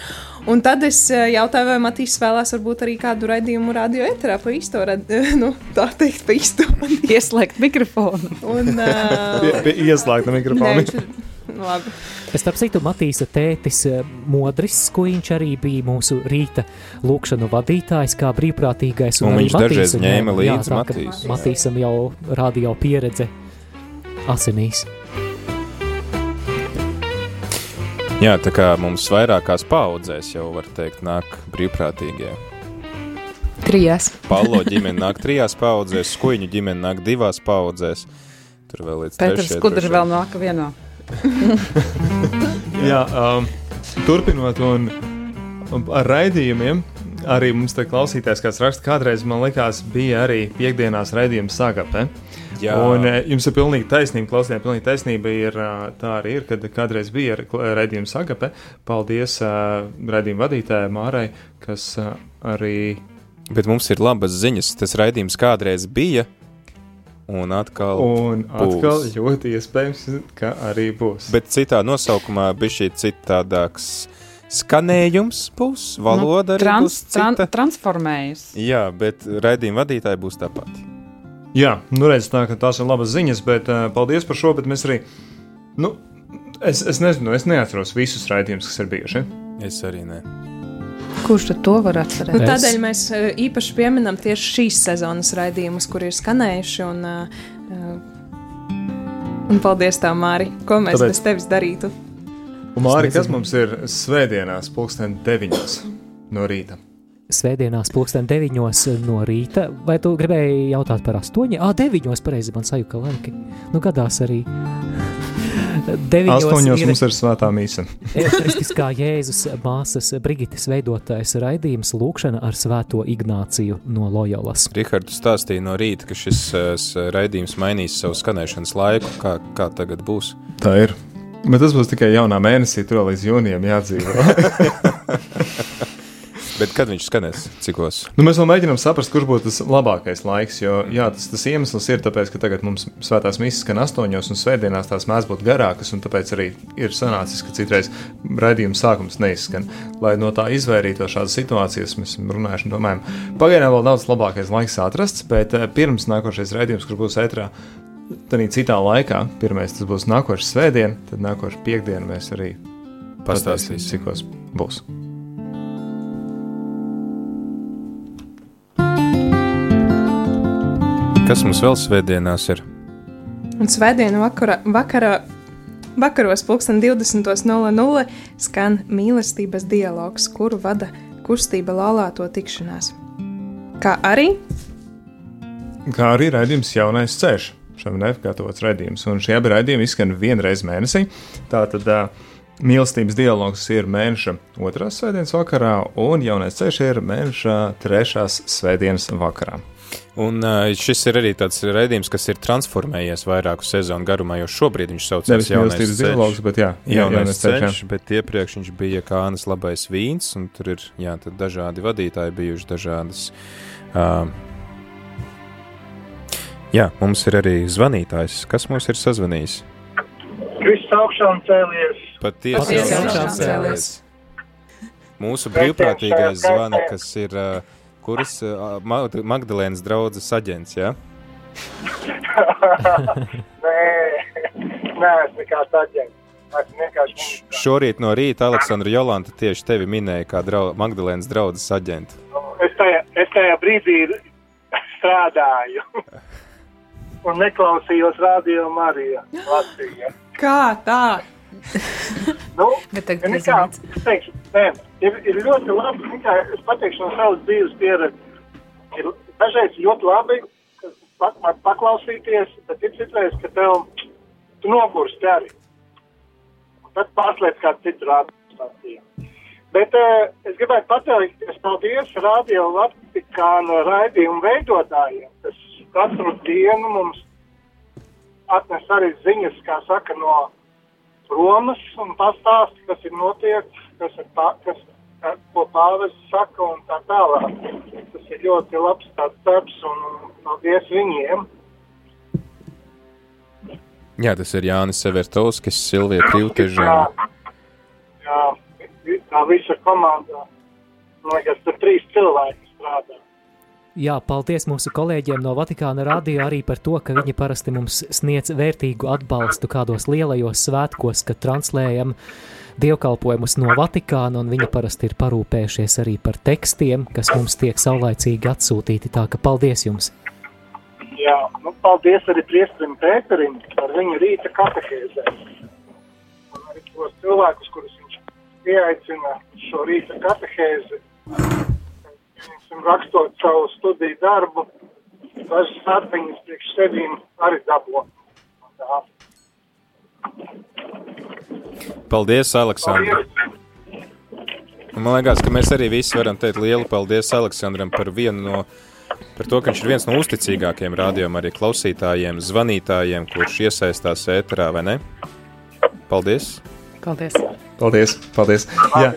Un tad es eh, jautāju, vai Matīs vēlās varbūt arī kādu raidījumu radio eterā pa īsto, rad- nu, tā teikt, pa īsto. Ieslēgt mikrofonu. Un, uh, pie ieslēgta nē, viņš ir- labi. Es starp citu, Matīsa tētis eh, Modris Skuiņš arī bija mūsu rīta lūkšanu vadītājs, kā brīvprātīgais. Un arī viņš dažreiz ņēma līdzi Matīsu. Matīsam jau rādi jau pieredze asinīs. Jā, tā kā mums vairākās paudzēs jau var teikt, nāk brīvprātīgie. Trijās. Palo ģimene nāk trijās paudzēs, skuiņu ģimene nāk divās paudzēs. Tur vēl līdz Pēters droši vēl nāk vienā. Jā, um, turpinot un, un ar raidījumiem, arī mums te klausītājs kāds raksta, kādreiz man likās, bija arī piekdienās raidījums Sagape. Jā. Un eh, jums ir pilnīgi taisnība, klausītājiem, pilnīgi taisnība ir eh, tā arī ir, kad kādreiz bija raidījums Sagape. Paldies uh, raidījuma vadītājai Mārai, kas arī Bet mums ir labas ziņas. Tas raidījums kādreiz bija, un atkal. Un atkal būs. ļoti iespējams, ka arī būs. Bet citā nosaukumā bija šī citādāks skanējums, būs valoda, nu, arī trans, būs tran, cita. transformējas. Jā, bet raidījuma vadītāji būs tāpat. Jā, nu redz, tā, ka tās ir labas ziņas, bet uh, paldies par šo, bet mēs arī, nu, es, es nezinu, es neatceros visus raidījumus, kas ir bijuši. Es arī ne. Kurš tad to var Nu, atcerēties? tādēļ mēs uh, īpaši pieminam tieši šīs sezonas raidījumus, kur ir skanējuši. Un, uh, un paldies, tā Māri, ko mēs Tāpēc- bez tevis darītu. Un Māri, kas mums ir svētdienās, pulksten deviņos no rīta? Svētdienās, pulksten 9 no rīta. Vai tu gribēji jautāt par 8? Ah, 9. pareizi man sajūta laiki. Nu, gadās arī. 9. Astoņos mums ir svētā mīsa. Euharistiskā Jēzus māsas Brigites veidotais raidījums Lūkšana ar Svēto Ignāciju no Loyolas. Rihards stāstīja no rīta, ka šis uh, raidījums mainīs savu skanēšanas laiku. Kā, kā tagad būs? Tā ir. Bet tas būs tikai jaunā mēnesī, tur vēl līdz jūnijam jādzīvo. Bet kad viņš skanēs? Cikos? nu, mēs vēl mēģinām saprast, kurš būtu tas labākais laiks. Jo jā, tas, tas iemesls ir tas, ka tagad mums svētās misijas skan astoņos, un svētdienās tās mēdz būt garākas, un tāpēc arī ir sanācis, ka citreiz raidījuma sākums neizskan. Lai no tā izvairītos šādas situācijas, mēs un domājam, pagaidām vēl daudz labākais laiks atrasts, bet eh, pirms nākošais raidījums, kurš būs ētrā, tad citā laikā, pirmais tas būs nākošais svētdien, tad nākošais piekdiena mēs arī Pastāstīsim. cikos būs. Kas mums vēl svētdienās ir? Un svētdienu vakarā, vakarā, vakaros, pulksten 20.00 skan mīlestības dialogs, kuru vada kustība laulāto tikšanās. Kā arī kā arī raidījums Jaunais ceļš. Šam neapkārtots raidījums, un šie abi raidījumi izskan vienreiz mēnesī. Tātad uh, mīlestības dialogs ir mēneša otrās svētdienas vakarā, un jaunais ceļš ir mēneša trešās svētdienas vakarā. Un šis ir arī tāds raidījums, kas ir transformējies vairāku sezonu garumā, jo šobrīd viņš saucās Nevis mīlestības dialogs, bet jā, jaunais jaunais ceļš, ceļš, bet iepriekš viņš bija Kānas labais vīns, un tur ir jā, tad dažādi vadītāji bijuši dažādas. Uh, jā, mums ir arī zvanītājs, kas mums ir sazvanījis. Kristus augšām cēlies. Patiesi augšām cēlies. Mūsu brīvprātīgais zvana, kas ir uh, kuras Mag- Magdalēnas draudzes aģents, jā? Nē, nē, es nekāds aģents. Šorīt no rīta Aleksandra Jolanta tieši tevi minēja kā drau Magdalēnas draudzes aģentu. es tajā, es tajā brīdī strādāju. Un neklausījos radio Marija Latvijā. kā tā? Nu, Bet tagad nekā, nezinu. es teikšu, nē, ir, ir ļoti labi, kā es pateikšu no savas dzīves pieredzes. Ir dažreiz ļoti labi pa, pa, paklausīties, bet ir citreiz, ka tev tu nogursti arī. Tad pārslēdz kādu citu rādītāju. Bet uh, es gribētu pateikties paldies Radio Vatikāna raidījumu veidotājiem, kas katru dienu mums atnes arī ziņas, kā saka, no Romas un pastāsti, kas ir notiek, kas ir pā, kas, ko pāvests saka un tā tālāk. Tas ir ļoti labs tāds darbs un paldies viņiem. Jā, tas ir Jānis Severtovskis, Silvija Krivteža. Jā, vi- tā visa komanda. Man liekas, tur trīs cilvēki strādā. Jā, paldies mūsu kolēģiem no Vatikāna radio arī par to, ka viņi parasti mums sniedz vērtīgu atbalstu kādos lielajos svētkos, kad translējam dievkalpojumus no Vatikāna, un viņi parasti ir parūpējušies arī par tekstiem, kas mums tiek saulaicīgi atsūtīti. Tā ka paldies jums! Jā, nu, paldies arī priestrim Pēterim par viņa rīta katehēzēm. Arī tos cilvēkus, kurus viņš pieaicina šo rīta katehēzi. Pieņemsim, rakstot savu studiju darbu, dažas atmiņas priekš sevīm arī dabū. Paldies, Aleksandra! Man liekas, ka mēs arī visi varam teikt lielu paldies Aleksandram par vienu no, par to, ka viņš ir viens no uzticīgākajiem rādījumiem, arī klausītājiem, zvanītājiem, kurš iesaistās ēterā, vai ne? Paldies! Paldies! Paldies! Paldies! Jā,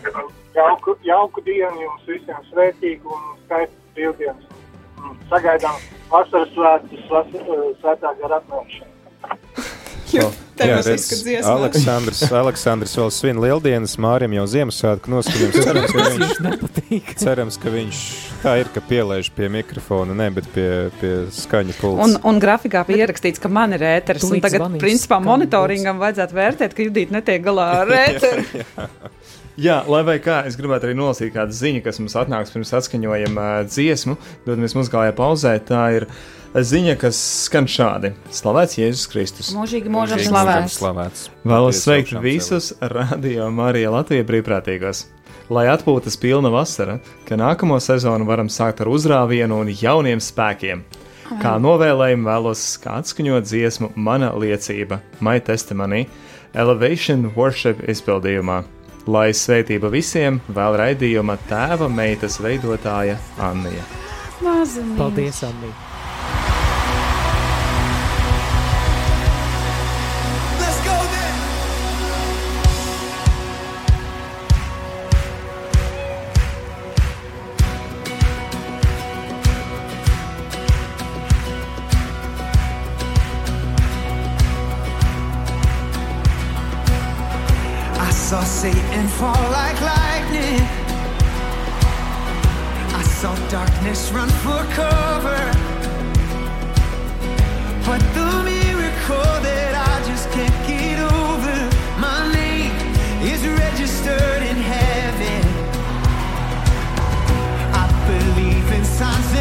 Jauku, jauku dienu jums visiem svētīgu un skaistu brīvdienas. Sagaidām vasaras svētkus, vas- eh, svētā gara atnākšanu. Tev redz. Aleksandrs, Aleksandrs vēl svin lieldienas, Mārim jau Ziemassvētku noskaņojums. Cerams, ka viņš, cerams, ka viņš tā ir, ka pielaiž pie mikrofona, ne, bet pie, pie skaņa pults. Un, un grafikā bija ierakstīts, ka man ir ēteris. un Tagad, principā, monitoringam vajadzētu vērtēt, ka Judita netiek galā ar ēteri. Jā, lai vai kā, es gribētu arī nolasīt kādu ziņu, kas mums atnāks pirms atskaņojuma uh, dziesmu. Dodamies muzikālajā pauzē. Tā ir ziņa, kas skan šādi: Slavēts Jēzus Kristus! Mūžīgi mūžam Mūžīgi slavēts. slavēts. Vēlos sveikt visus radio Marija Latvijas brīvprātīgos. Lai atpūtas pilna vasara, ka nākamo sezonu varam sākt ar uzrāvienu un jauniem spēkiem. Kā novēlējumu vēlos kā atskaņot dziesmu Mana liecība, My Testimony, Elevation Worship izpildījumā. Lai svētība visiem vēl raidījuma tēva meitas veidotāja Annija. Maziņš. Paldies, Anni! times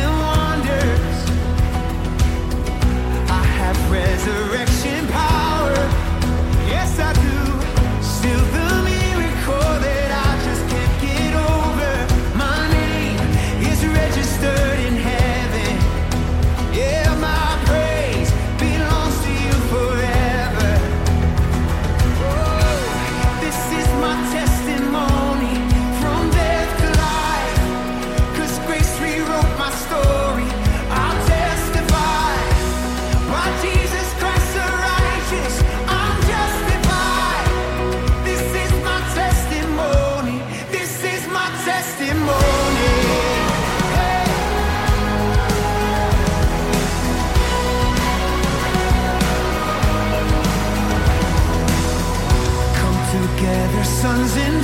sun's in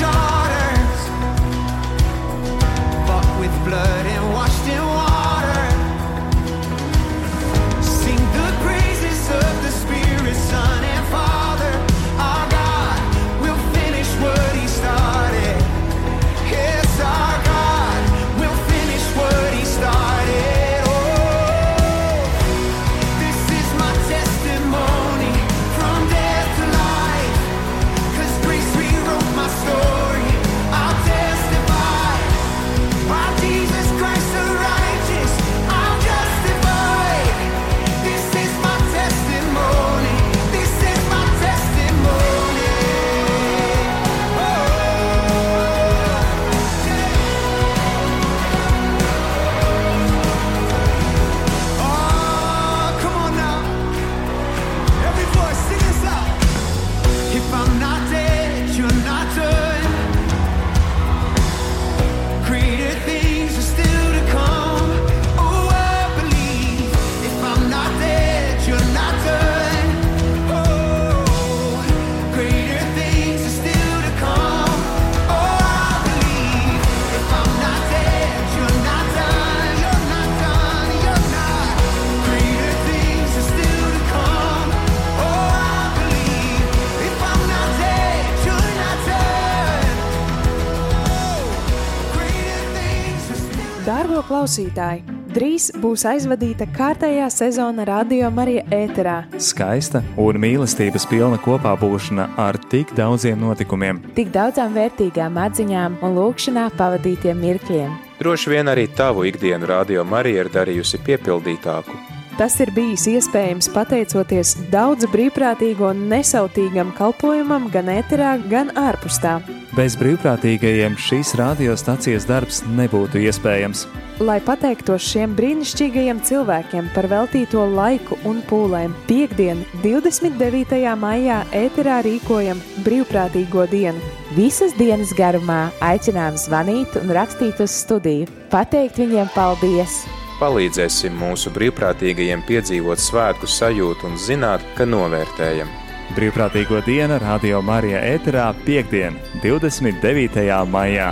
klausītāji! Drīz būs aizvadīta kārtējā sezona Radio Marija ēterā. Skaista un mīlestības pilna kopā būšana ar tik daudziem notikumiem. Tik daudzām vērtīgām atziņām un lūkšanā pavadītiem mirkļiem. Droši vien arī tavu ikdienu radio Marija ir darījusi piepildītāku. Tas ir bijis iespējams pateicoties daudzu brīvprātīgo un nesautīgam kalpojumam gan ēterā, gan ārpus tā. Bez brīvprātīgajiem šīs radiostacijas darbs nebūtu iespējams. Lai pateiktos šiem brīnišķīgajiem cilvēkiem par veltīto laiku un pūlēm, piekdien, 29. maijā ēterā rīkojam brīvprātīgo dienu. Visas dienas garumā aicinām zvanīt un rakstīt uz studiju, pateikt viņiem paldies! Palīdzēsim mūsu brīvprātīgajiem piedzīvot svētku sajūtu un zināt, ka novērtējam. Brīvprātīgo dienu Radio Marija ēterā piekdien, 29. maijā.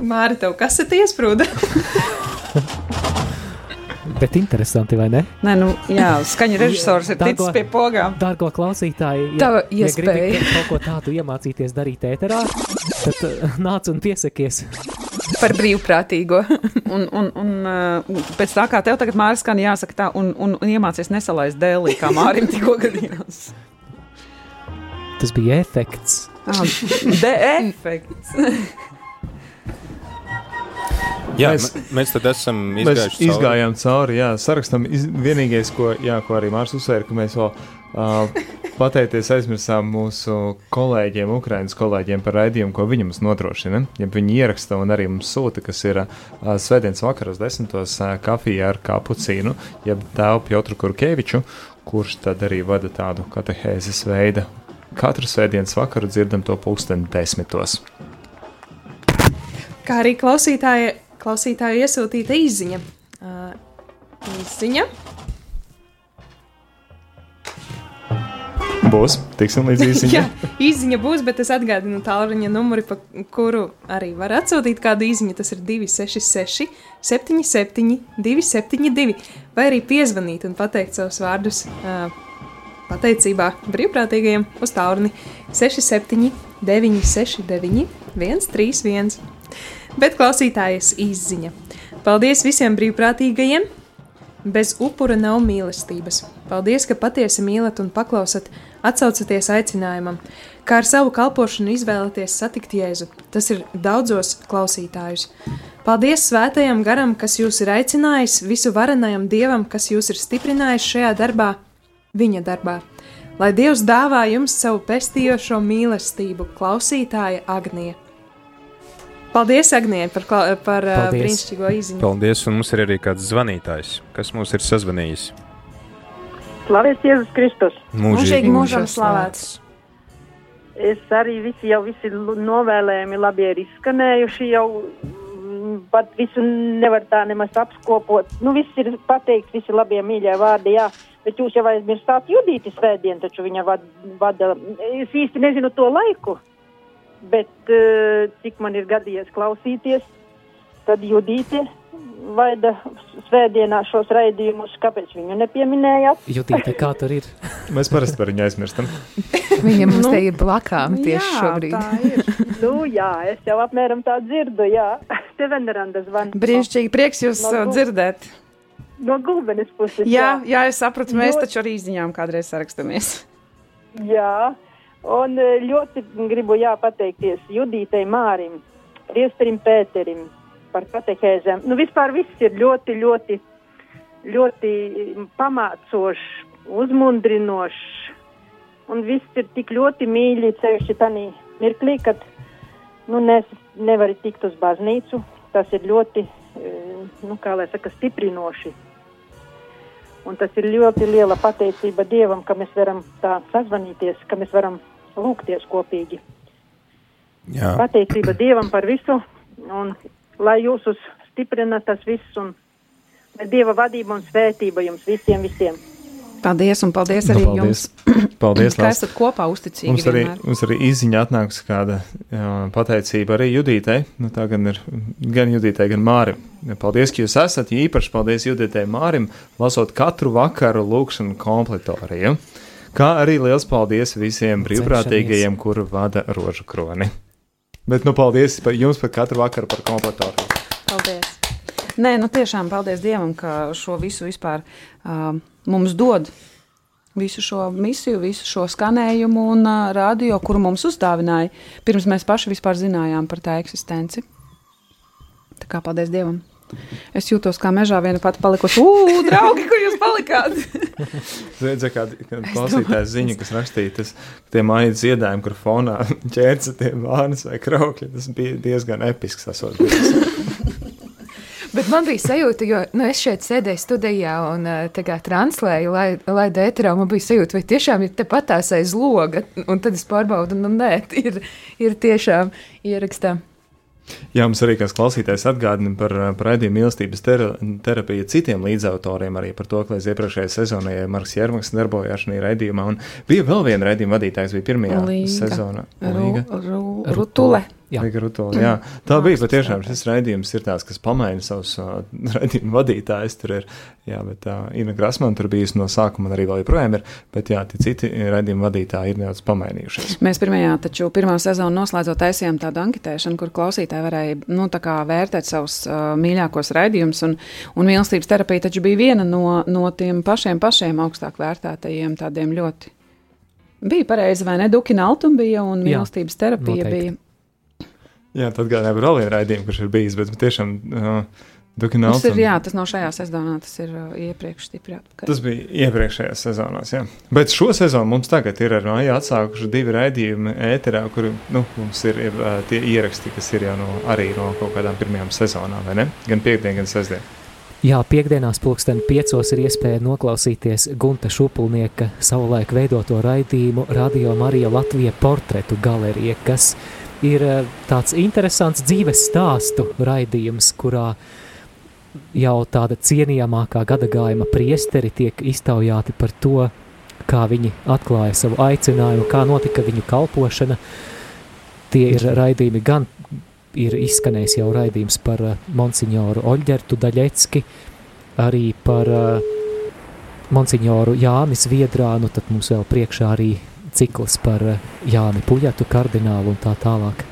Māri, tev kas ir iesprūda? Bet interesanti, vai ne? Nē, nu, jā, skaņa režisors ir Dārgo- ticis pie pogām. Dārgo klausītāji, Tava ja iespēja. gribi kaut ko tādu iemācīties darīt ēterā, tad uh, nāc un piesakies. Par brīvprātīgo. un, un, un uh, pēc tā kā tev tagad Mārcis skan jāsaka tā, un, un, un iemācies nesalaist dēlī, kā Mārim tikko gadījās. Tas bija efekts. Ah, De efekts. Jā, Mēs- mēs, tad esam Mēs izgājuši cauri. izgājām cauri, jā, sarakstam. Iz, vienīgais, ko, jā, ko arī Mārcis uzsvēra, ka mēs vēl uh, pateikties aizmirsām mūsu kolēģiem, Ukraiņas kolēģiem par raidījumu, ko viņi mums nodrošina. Ja viņi ieraksta un arī mums sūta, kas ir uh, svētdienas vakaros desmitos uh, kafija ar kapucīnu, jeb tēvu Piotru Kurkeviču, kurš tad arī vada tādu katehēzes veidu. Katru svētdienas vakaru dzirdam to pulksteni desmitos. Kā arī klausītāja, klausītāju iesūtīta izziņa. Uh, izziņa. Būs, tiksim līdz īsiņai. Jā, izziņa būs, bet es atgādinu tālruņa numuri, pa kuru arī var atsūtīt kādu izziņu. Tas ir 266, 77, 272, vai arī piezvanīt un pateikt savus vārdus uh, pateicībā brīvprātīgajiem uz tālruni 67, 969, 131. Bet klausītājas izziņa. Paldies visiem brīvprātīgajiem! Bez upura nav mīlestības. Paldies, ka patiesi mīlat un paklausat, atsaucaties aicinājumam, kā ar savu kalpošanu izvēlaties satikt Jēzu. Tas ir daudzos klausītājus. Paldies svētajam garam, kas jūs ir aicinājis, visu varenajam dievam, kas jūs ir stiprinājis šajā darbā, viņa darbā. Lai Dievs dāvā jums savu pestījošo mīlestību, klausītāja Agnija. Paldies, Agnija, par, par uh, Paldies. brīnišķīgo izziņu. Paldies, un mums ir arī kāds zvanītājs, kas mums ir sazvanījis. Slavēts Jēzus Kristus. Mūžīgi mūžam slavēts. Es arī visi jau visi novēlējumi labi ir izskanējuši, jau mm, pat visu nevar tā nemaz apskopot. Nu, viss ir pateikts, visi labie mīļie vārdi, jā. Bet jūs jau aizmirstāt Judīti svētdien, taču viņa vad, vada, es īsti nezinu to laiku, bet uh, cik man ir gadījies klausīties, tad Judīti vada svētdienā šos raidījumus, kāpēc viņu nepieminējāt? Judīte, kā tur ir? Mēs parasti par viņu aizmirstam. Viņa mums Nu, te ir blakām tieši jā, šobrīd. tā ir. nu, jā, es jau apmēram tā dzirdu, jā. Te Veneranda zvana. Brīnišķīgi prieks jūs No Gul- dzirdēt. No gulbenes puses. Jā, jā, es sapratu, mēs Ļoti- taču arī izziņām kādreiz sarakstamies. Jā, un e, ļoti gribu jā, pateikties Judītei Mārim, Priesterim Pēterim par katehēzēm. Nu, vispār viss ir ļoti, ļoti, ļoti pamācošs, uzmundrinošs, un viss ir tik ļoti mīļi, ceļši tanī mirklī, kad, nu, nes, nevari tikt uz baznīcu. Tas ir ļoti, e, nu, kā lai saka, stiprinoši. Un tas ir ļoti liela pateicība Dievam, ka mēs varam tā sazvanīties, ka mēs varam lūgties kopīgi. Jā. Pateicība Dievam par visu, un lai jūs stiprina tas viss, un lai Dieva vadība un svētība jums visiem, visiem. Paldies, un paldies Nu, arī paldies. jums. Paldies, ka esat kopā uzticīgi. Mums arī, vienmēr. mums arī izziņā atnāks kāda jā, pateicība arī Judītei. Nu, tā gan ir gan Judītei, gan Mārim. Paldies, ka jūs esat. Īpaši paldies Judītei Mārim, lasot katru vakaru lūkšanu kompletoriju. Kā arī liels paldies visiem brīvprātīgajiem, kuru vada rožu kroni. Bet, nu, paldies par jums par katru vakaru par kompletoriju. Paldies! Nē, nu tiešām paldies Dievam, ka šo visu vispār uh, mums dod. Visu šo misiju, visu šo skanējumu un uh, radio, kuru mums uzdāvināja, pirms mēs paši vispār zinājām par tā eksistenci. Tā kā paldies Dievam. Es jūtos kā mežā viena pati palikusi. Ugh, draugi, kur jūs palikāt? Redzēju, kāda klausītāja ziņa, kas rakstīja, tas, tie mājas dziedājumi, kur fonā ķērca tie vārnas vai kraukļi, tas bija diezgan episks. Bet man bija sajūta, jo nu, es šeit sēdēju studijā un uh, tagad translēju, lai, lai dēterā man bija sajūta, vai tiešām ir tepat tās aiz loga. Un tad es pārbaudu, nu nē, ir, ir tiešām ierakstā. Jā, mums arī kāds klausītājs atgādina par, par raidījumu mīlestības tera, terapiju citiem līdzautoriem, arī par to, ka līdz iepriekšējai sezonai Marks Jērmaks darbojās šajā raidījumā. Un bija vēl viena raidījuma vadītājs, bija pirmajā Līga. sezonā. Ru, ru, rutule. Jā. Līga Rutula, jā. Tā bija patiešām šis raidījums, ir tāds, kas pamaina savus uh, raidījumu vadītājus. Tur ir, jā, bet uh, Ina Grasmana tur bijusi no sākuma, un arī vēl joprojām ir, bet jā, tie citi raidījumu vadītāji ir nedaudz pamainījušies. Mēs pirmajā, taču pirmā sezonu noslēdzot, taisījām tādu anketēšanu, kur klausītāji varēja nu, tā kā vērtēt savus uh, mīļākos raidījumus. Un, un mīlestības terapija taču bija viena no, no tiem pašiem, pašiem augstāk vērtētajiem, tādiem ļoti. Bija pareizi, vai ne? Dukina Altuma bija un Jā, mīlestības terapija noteikti. bija. Jā, tad gādāju par vienu raidījumu, kurš ir bijis, bet tiešām uh, Tas ir, jā, tas nav šajā sezonā, tas ir uh, iepriekš stipri atpakaļ. Tas bija iepriekšējās sezonās, jā. Bet šo sezonu mums tagad ir ar Māju atsākuši divi raidījumi ēterā, kur nu, mums ir ir, ā, tie ieraksti, kas ir jau no, arī no kaut kādām pirmajām sezonām, vai ne? Gan piekdien, gan sestdien. Jā, piekdienās pulksten piecos ir iespēja noklausīties Gunta Šupulnieka savulaik veidoto raidījumu Radio Marija Latvija portretu galerija, kas ir eh, tāds interesants dzīves stāstu raidījums, kurā jau tāda cienījamākā gadagājuma priesteri tiek iztaujāti par to, kā viņi atklāja savu aicinājumu, kā notika viņu kalpošana. Tie ir raidījumi gan ir izskanējis jau raidījums par uh, monsignoru Oļģertu Daļecki, arī par uh, monsignoru Jāni Zviedrānu, tad mums vēl priekšā arī cikls par uh, Jāni Puļatu kardinālu un tā tālāk.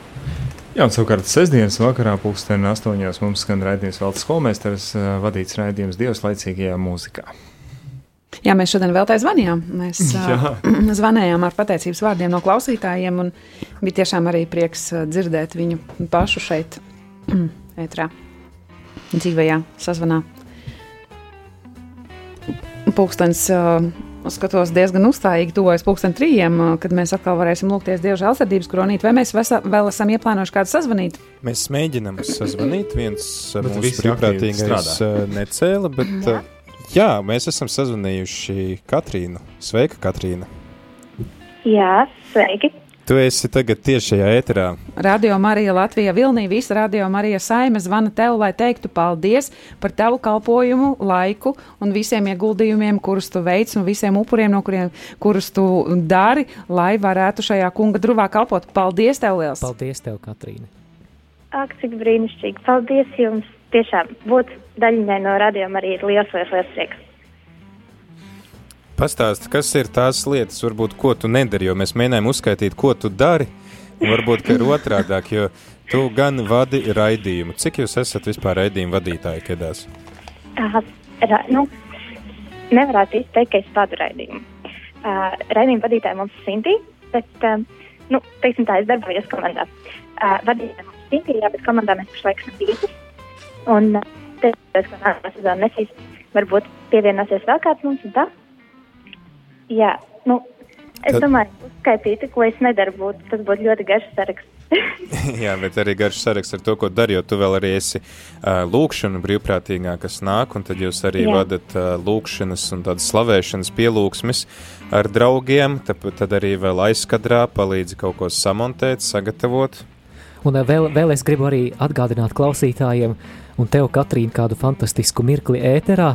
Jā, un savukārt sestdienas vakarā pulksten astoņos mums skan raidījums Valdes skolmēstars ā, vadīts raidījums Dievs laicīgajā mūzikā. Jā, mēs šodien vēl tā zvanījām. Mēs Jā. uh, zvanījām ar pateicības vārdiem no klausītājiem, un bija tiešām arī prieks dzirdēt viņu pašu šeit, ētrā, dzīvajā sazvanā. Pūkstens, uh, skatos, diezgan uzstājīgi tuvojas pūksteni trījiem, uh, kad mēs atkal varēsim lūgties Dieva žēlsirdības kronīt, vai mēs vesa, vēl esam ieplānojuši kādu sazvanīt? Mēs mēģinām sazvanīt. Viens Bet mūsu brīvprātīgais uh, necēla, bet Jā. jā, mēs esam sazvanījuši Katrīnu. Sveika, Katrīna! Jā, sveiki. Tu esi tagad tieši šajā ēterā. Radio Marija Latvija Vilnī, visa Radio Marija saime zvana tev, lai teiktu paldies par tavu kalpojumu, laiku un visiem ieguldījumiem, kurus tu veic un visiem upuriem, no kuriem, kurus tu dari, lai varētu šajā kunga druvā kalpot. Paldies tev liels! Paldies tev, Katrīna! Ak, cik brīnišķīgi. Paldies jums. Tiešām būt daļiņai no radījuma arī ir liels, liels, liels prieks. Pastāsti, kas ir tās lietas, varbūt, ko tu nedari, jo mēs mēģinājām uzskaitīt, ko tu dari, varbūt, ka ir otrādāk, jo tu gan vadi raidījumu. Cik jūs esat vispār raidījumu vadītāji, kedās? Uh, ra, nu, nevarētu teikt, ka es vadu raidījumu. Uh, raidījuma vadītāja mums ir Sintīna, bet, uh, nu, teiksim tā, es darbojos komandā. Uh, vadītāja mums ir Sintīna, bet komandā mēs pašlaik esam pieci. Un uh, tas, ka nākamā sezona nesīs, varbūt pievienosies vēl kāds mums un tā. Jā, nu, es Tad- domāju, uzskaitīt, ko es nedaru, būtu, tas būtu ļoti garš saraksts. Jā, bet arī garš saraksts ar to, ko dari, jo tu vēl arī esi uh, lūkšana brīvprātīgā, kas nāk, un tad jūs arī Jā. Vadat uh, lūkšanas un tādas slavēšanas pielūgsmes ar draugiem, tad, tad arī vēl aizkadrā palīdzi kaut ko samontēt, sagatavot. Un vēl, vēl es gribu arī atgādināt klausītājiem, un tev, Katrīna, kādu fantastisku mirkli ēterā.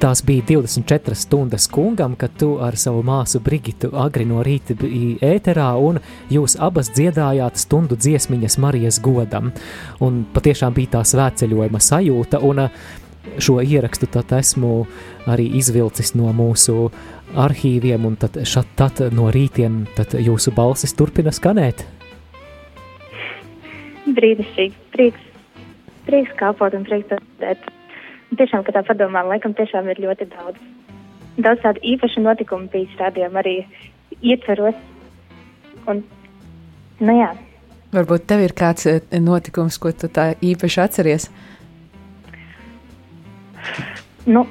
Tās bija 24 stundas kungam, kad tu ar savu māsu Brigitu agri no rīta biji ēterā, un jūs abas dziedājāt stundu dziesmiņas Marijas godam. Un patiešām bija tā svētceļojuma sajūta, un ā, šo ierakstu tad esmu arī izvilcis no mūsu arhīviem, un tad, šat, tad no rītiem tad jūsu balsis turpina skanēt. brīnišķīgi. Prieks, prieks kalpot un prieks redzēt. Un Tiešām, kad tā padomā, laikam tiešām ir ļoti daudz. Daudz tādu īpašu notikumu bijis rādījumā arī ietveros. Un, nu jā, Varbūt tev ir kāds eh, notikums, ko tu tā īpaši atceries. nu,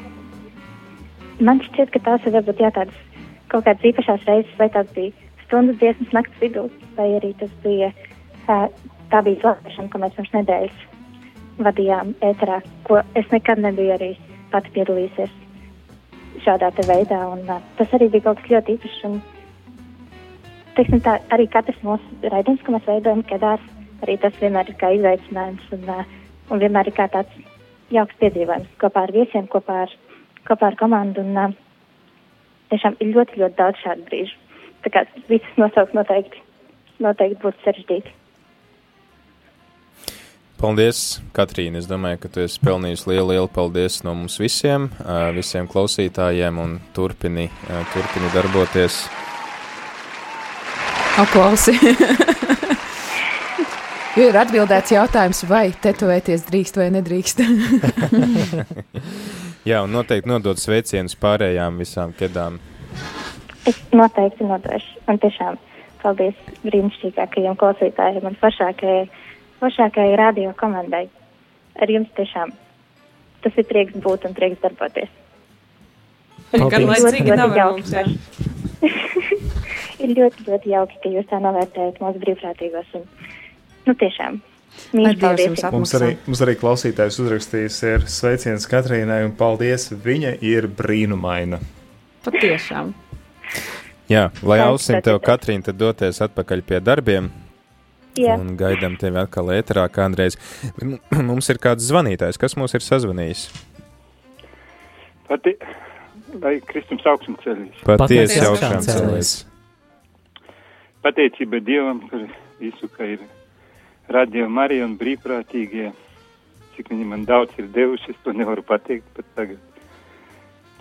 man šķiet, ka tās ir varbūt jā, tādas kaut kādas īpašās reizes, vai tās bija stundas dziesmas naktas vidū, vai arī tas bija, uh, tā bija slavēšana, ko mēs pirms nedēļas vadījām ēterā, ko es nekad nebiju arī pati piedalījusies šādā veidā, un uh, tas arī bija kaut kas ļoti īpašs, un, teiksim tā, arī katrs mūsu raidījums, ko mēs veidojam, kedās, arī tas vienmēr ir kā izaicinājums, un, uh, un vienmēr ir kā tāds jauks piedzīvojums kopā ar viesiem, kopā ar, kopā ar komandu, un uh, tiešām ir ļoti, ļoti daudz šādu brīžu. Tā kā visas nosaukt noteikti, noteikti būtu sarežģīti. Paldies, Katrīna. Es domāju, ka tu esi pelnījusi lielu, lielu paldies no mums visiem, visiem klausītājiem un turpini, turpini darboties. Aplausi. jo ir atbildēts jautājums, vai tetovēties drīkst vai nedrīkst. Jā, un noteikti nodot sveicienus pārējām visām kedām. Es noteikti nodošu. Un tiešām paldies brīnišķīgākajiem klausītājiem un foršākajai, foršākajai radio komandai. Ar jums tiešām tas ir prieks būt un prieks darboties. Garlaicīgi Ļoti, ļoti nav jauki. ir ļoti, ļoti jauki, ka jūs tā novērtējat mūsu brīvprātīgos. Un, nu, tiešām. Mīļš. Mums arī, mums arī klausītājs uzrakstījis ir sveiciens Katrīnai un paldies. Viņa ir brīnumaina. Patiešām. Jā, lai ausim tev, Katrīna, tad doties atpakaļ pie darbiem. Jā. Un gaidām tevi atkal ēterā kādreiz. Mums ir kāds zvanītājs, kas mūs ir sazvanījis. Pati, lai Kristums augšām ceļīs. Patiesi augšām celēs. Pateicība Dievam par visu, ka ir radio Marija un brīvprātīgie. Cik viņi man daudz ir devuši, es to nevaru pateikt pat tagad.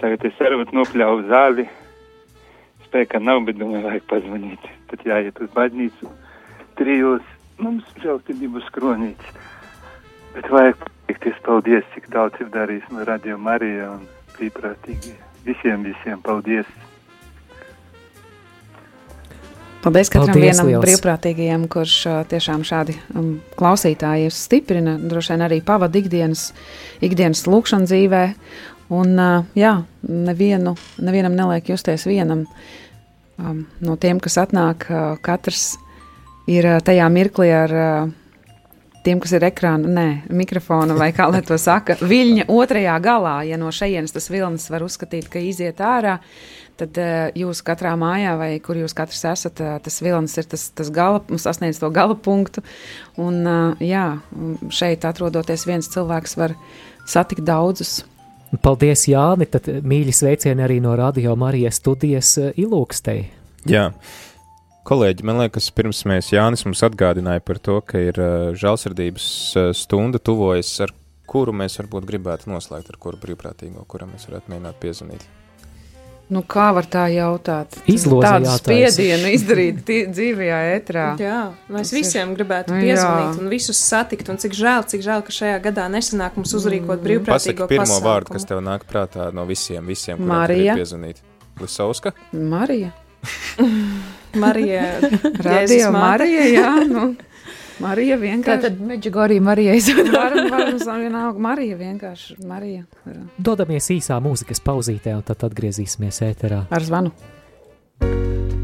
Tagad es arī nopļauju zāli. Spēka nav, bet domāju, vajag pazvanīt. Tad jāiet uz baznīcu. Trijos mums žēlstības kronīts. Bet vajag pateikties paldies, cik daudz ir darījis no radio Marija un brīvprātīgie. Visiem, visiem paldies! Paldies katram Paldies vienam liels. brīvprātīgajam, kurš tiešām šādi um, klausītājus stiprina, droši vien arī pavada ikdienas, ikdienas lūkšanas dzīvē. Un, ā, jā, nevienu, nevienam neliek justies vienam. Um, no tiem, kas atnāk, ā, katrs ir tajā mirklī ar tiem, kas ir ekrāna, nē, mikrofona vai kā lai to saka, viļņa otrajā galā. Ja no šejienes tas vilnis var uzskatīt, ka iziet ārā, tad jūs katrā mājā vai kur jūs katrs esat, tas vilnis ir tas, tas gala, sasniedz to gala punktu. Un, jā, un šeit atrodoties viens cilvēks var satikt daudzus. Paldies, Jāni. Tad mīļi sveicieni arī no Radio Marijas studijas Ilūkstei. Jā. Kolēģi, man liekas, pirms mēs Jānis mums atgādināja par to, ka ir uh, žēlsirdības uh, stunda tuvojas, ar kuru mēs varbūt gribētu noslēgt, ar kuru brīvprātīgo, kuram mēs varētu mēģināt piezvanīt. Nu, kā var tā jautāt? Izloze Tādu spiedienu izdarīt dzīvajā ētrā. Jā, mēs Tas ir- visiem gribētu Nu, piezvanīt jā. un visus satikt. Un cik žēl, cik žēl, ka šajā gadā nesanāk mums uzrīkot Mm. brīvprātīgo Pasaki pirmo pasākumu. vārdu, kas tev nāk prātā no visiem, visiem, kuriem piezvanīt. Lisauska? Marija. Marija. Radio. Marija, jā, nu. Marija vienkārši. Tātad Meģigorija Marija izvēlējās. Varam, vienalga, Marija vienkārši, Marija. Dodamies īsā mūzikas pauzītē, un tad atgriezīsimies ēterā. Ar zvanu. It's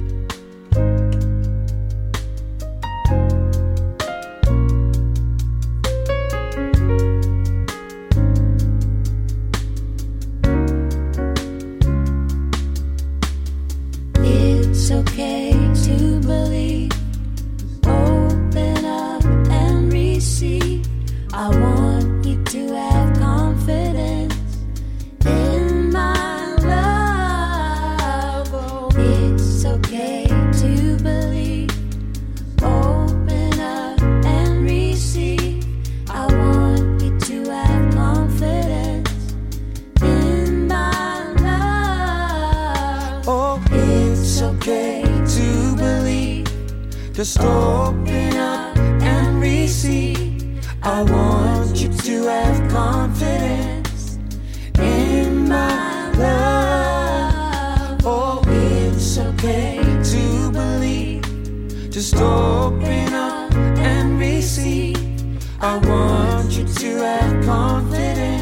Just open up and receive. I want you to have confidence in my love. Oh, it's okay to believe. Just open up and receive. I want you to have confidence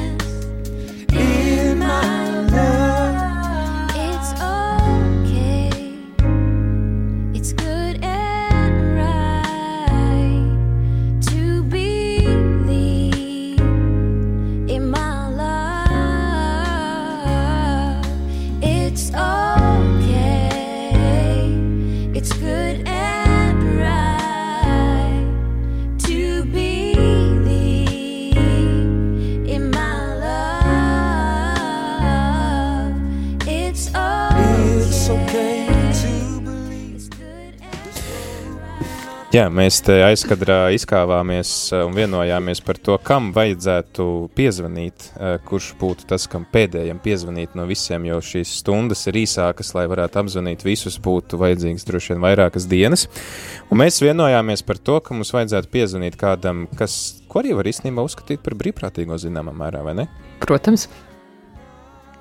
Jā, mēs te aizkadrā izkāvāmies eh, un vienojāmies par to, kam vajadzētu piezvanīt, eh, kurš būtu tas, kam pēdējiem piezvanīt no visiem, jo šīs stundas ir īsākas, lai varētu apzvanīt visus, būtu vajadzīgs droši vien vairākas dienas. Un mēs vienojāmies par to, ka mums vajadzētu piezvanīt kādam, kas, ko arī var īstenībā uzskatīt par brīvprātīgo zināmā mērā, vai ne? Protams.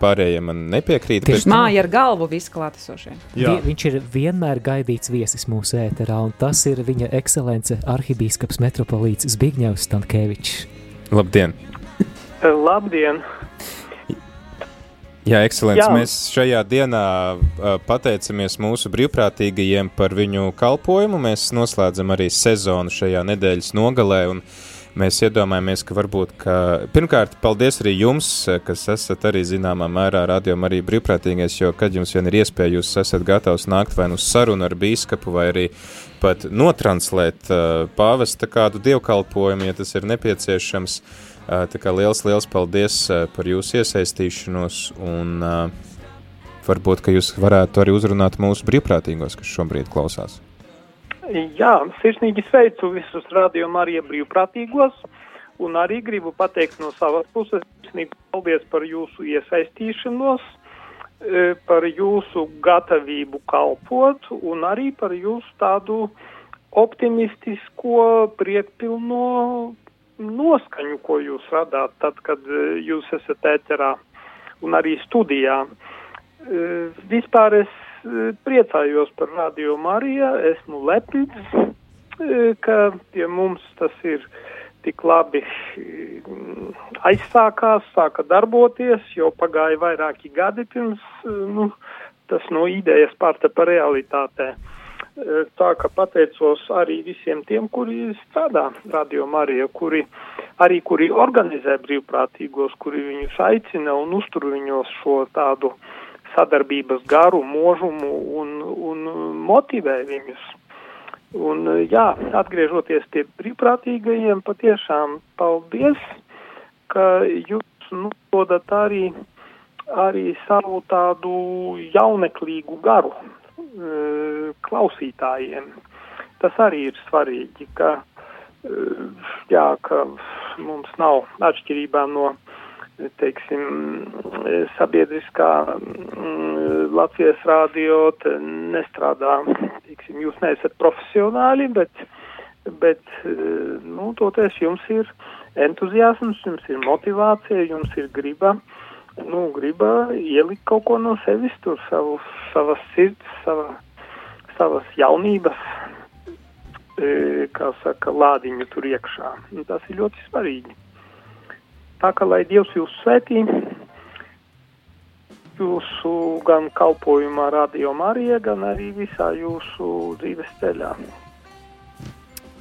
Pārējie man nepiekrīt. Tieši māja ar galvu visi klātesošie. Vi, viņš ir vienmēr gaidīts viesis mūsu ēterā, un tas ir viņa ekscelence arhibīskaps metropolīts Zbigņevs Stankēvičs. Labdien! Labdien! Jā, ekscelents, Jā. mēs šajā dienā uh, pateicamies mūsu brīvprātīgajiem par viņu kalpošanu. Mēs noslēdzam arī sezonu šajā nedēļas nogalē. un Mēs iedomājamies, ka varbūt, ka, pirmkārt, paldies arī jums, kas esat arī zināmā mērā rādījumā arī brīvprātīgais, jo, kad jums vien ir iespēja, jūs esat gatavs nākt vai nu sarunu ar bīskapu, vai arī pat notranslēt uh, pāvesta kādu dievkalpojumu, ja tas ir nepieciešams. Uh, tā kā liels, liels paldies uh, par jūsu iesaistīšanos, un uh, varbūt, ka jūs varētu arī uzrunāt mūsu brīvprātīgos, kas šobrīd klausās. Jā, sirsnīgi sveicu visus radiokamā arī brīvprātīgos, un arī gribu pateikt no savas puses, paldies par jūsu iesaistīšanos, e, par jūsu gatavību kalpot, un arī par jūsu tādu optimistisko, priekpilno noskaņu, ko jūs radāt tad, kad e, jūs esat ēterā un arī studijā. E, Vispār es priecājos par Radio Mariju, esmu lepns, e, ka pie mums tas ir tik labi mm, aizsākās, sāka darboties, jo pagāja vairāki gadi pirms nu, tas no idejas pārtapa realitātē. Tā ka pateicos arī visiem tiem, kuri strādā Radio Marija, kuri arī kuri organizē brīvprātīgos, kuri viņus aicina un uztur viņos šo tādu sadarbības garu, mūžumu un, un motivē viņus. Un, jā, atgriežoties pie brīvprātīgajiem, patiešām paldies, ka jūs nododat arī, arī savu tādu jauneklīgu garu e, klausītājiem. Tas arī ir svarīgi, ka, e, jā, ka mums nav atšķirībā no teiksim, sabiedriskā mm, Latvijas rādio nestrādā, teiksim, jūs neesat profesionāļi, bet, bet nu, toties jums ir entuziasms, jums ir motivācija, jums ir griba, nu, griba ielikt kaut ko no sevis tur, savu, savas sirds, sava, savas jaunības, e, kā saka, lādiņu tur iekšā. Un tas ir ļoti svarīgi. Tā kā lai Dievs jūs svētī, jūsu gan kalpojumā Radio Marija, gan arī visā jūsu dzīves ceļā.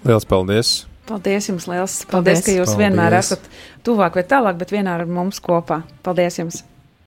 Liels paldies! Paldies jums liels! Paldies, Paldies. ka jūs Paldies. vienmēr esat tuvāk vai tālāk, bet vienmēr ar mums kopā. Paldies jums!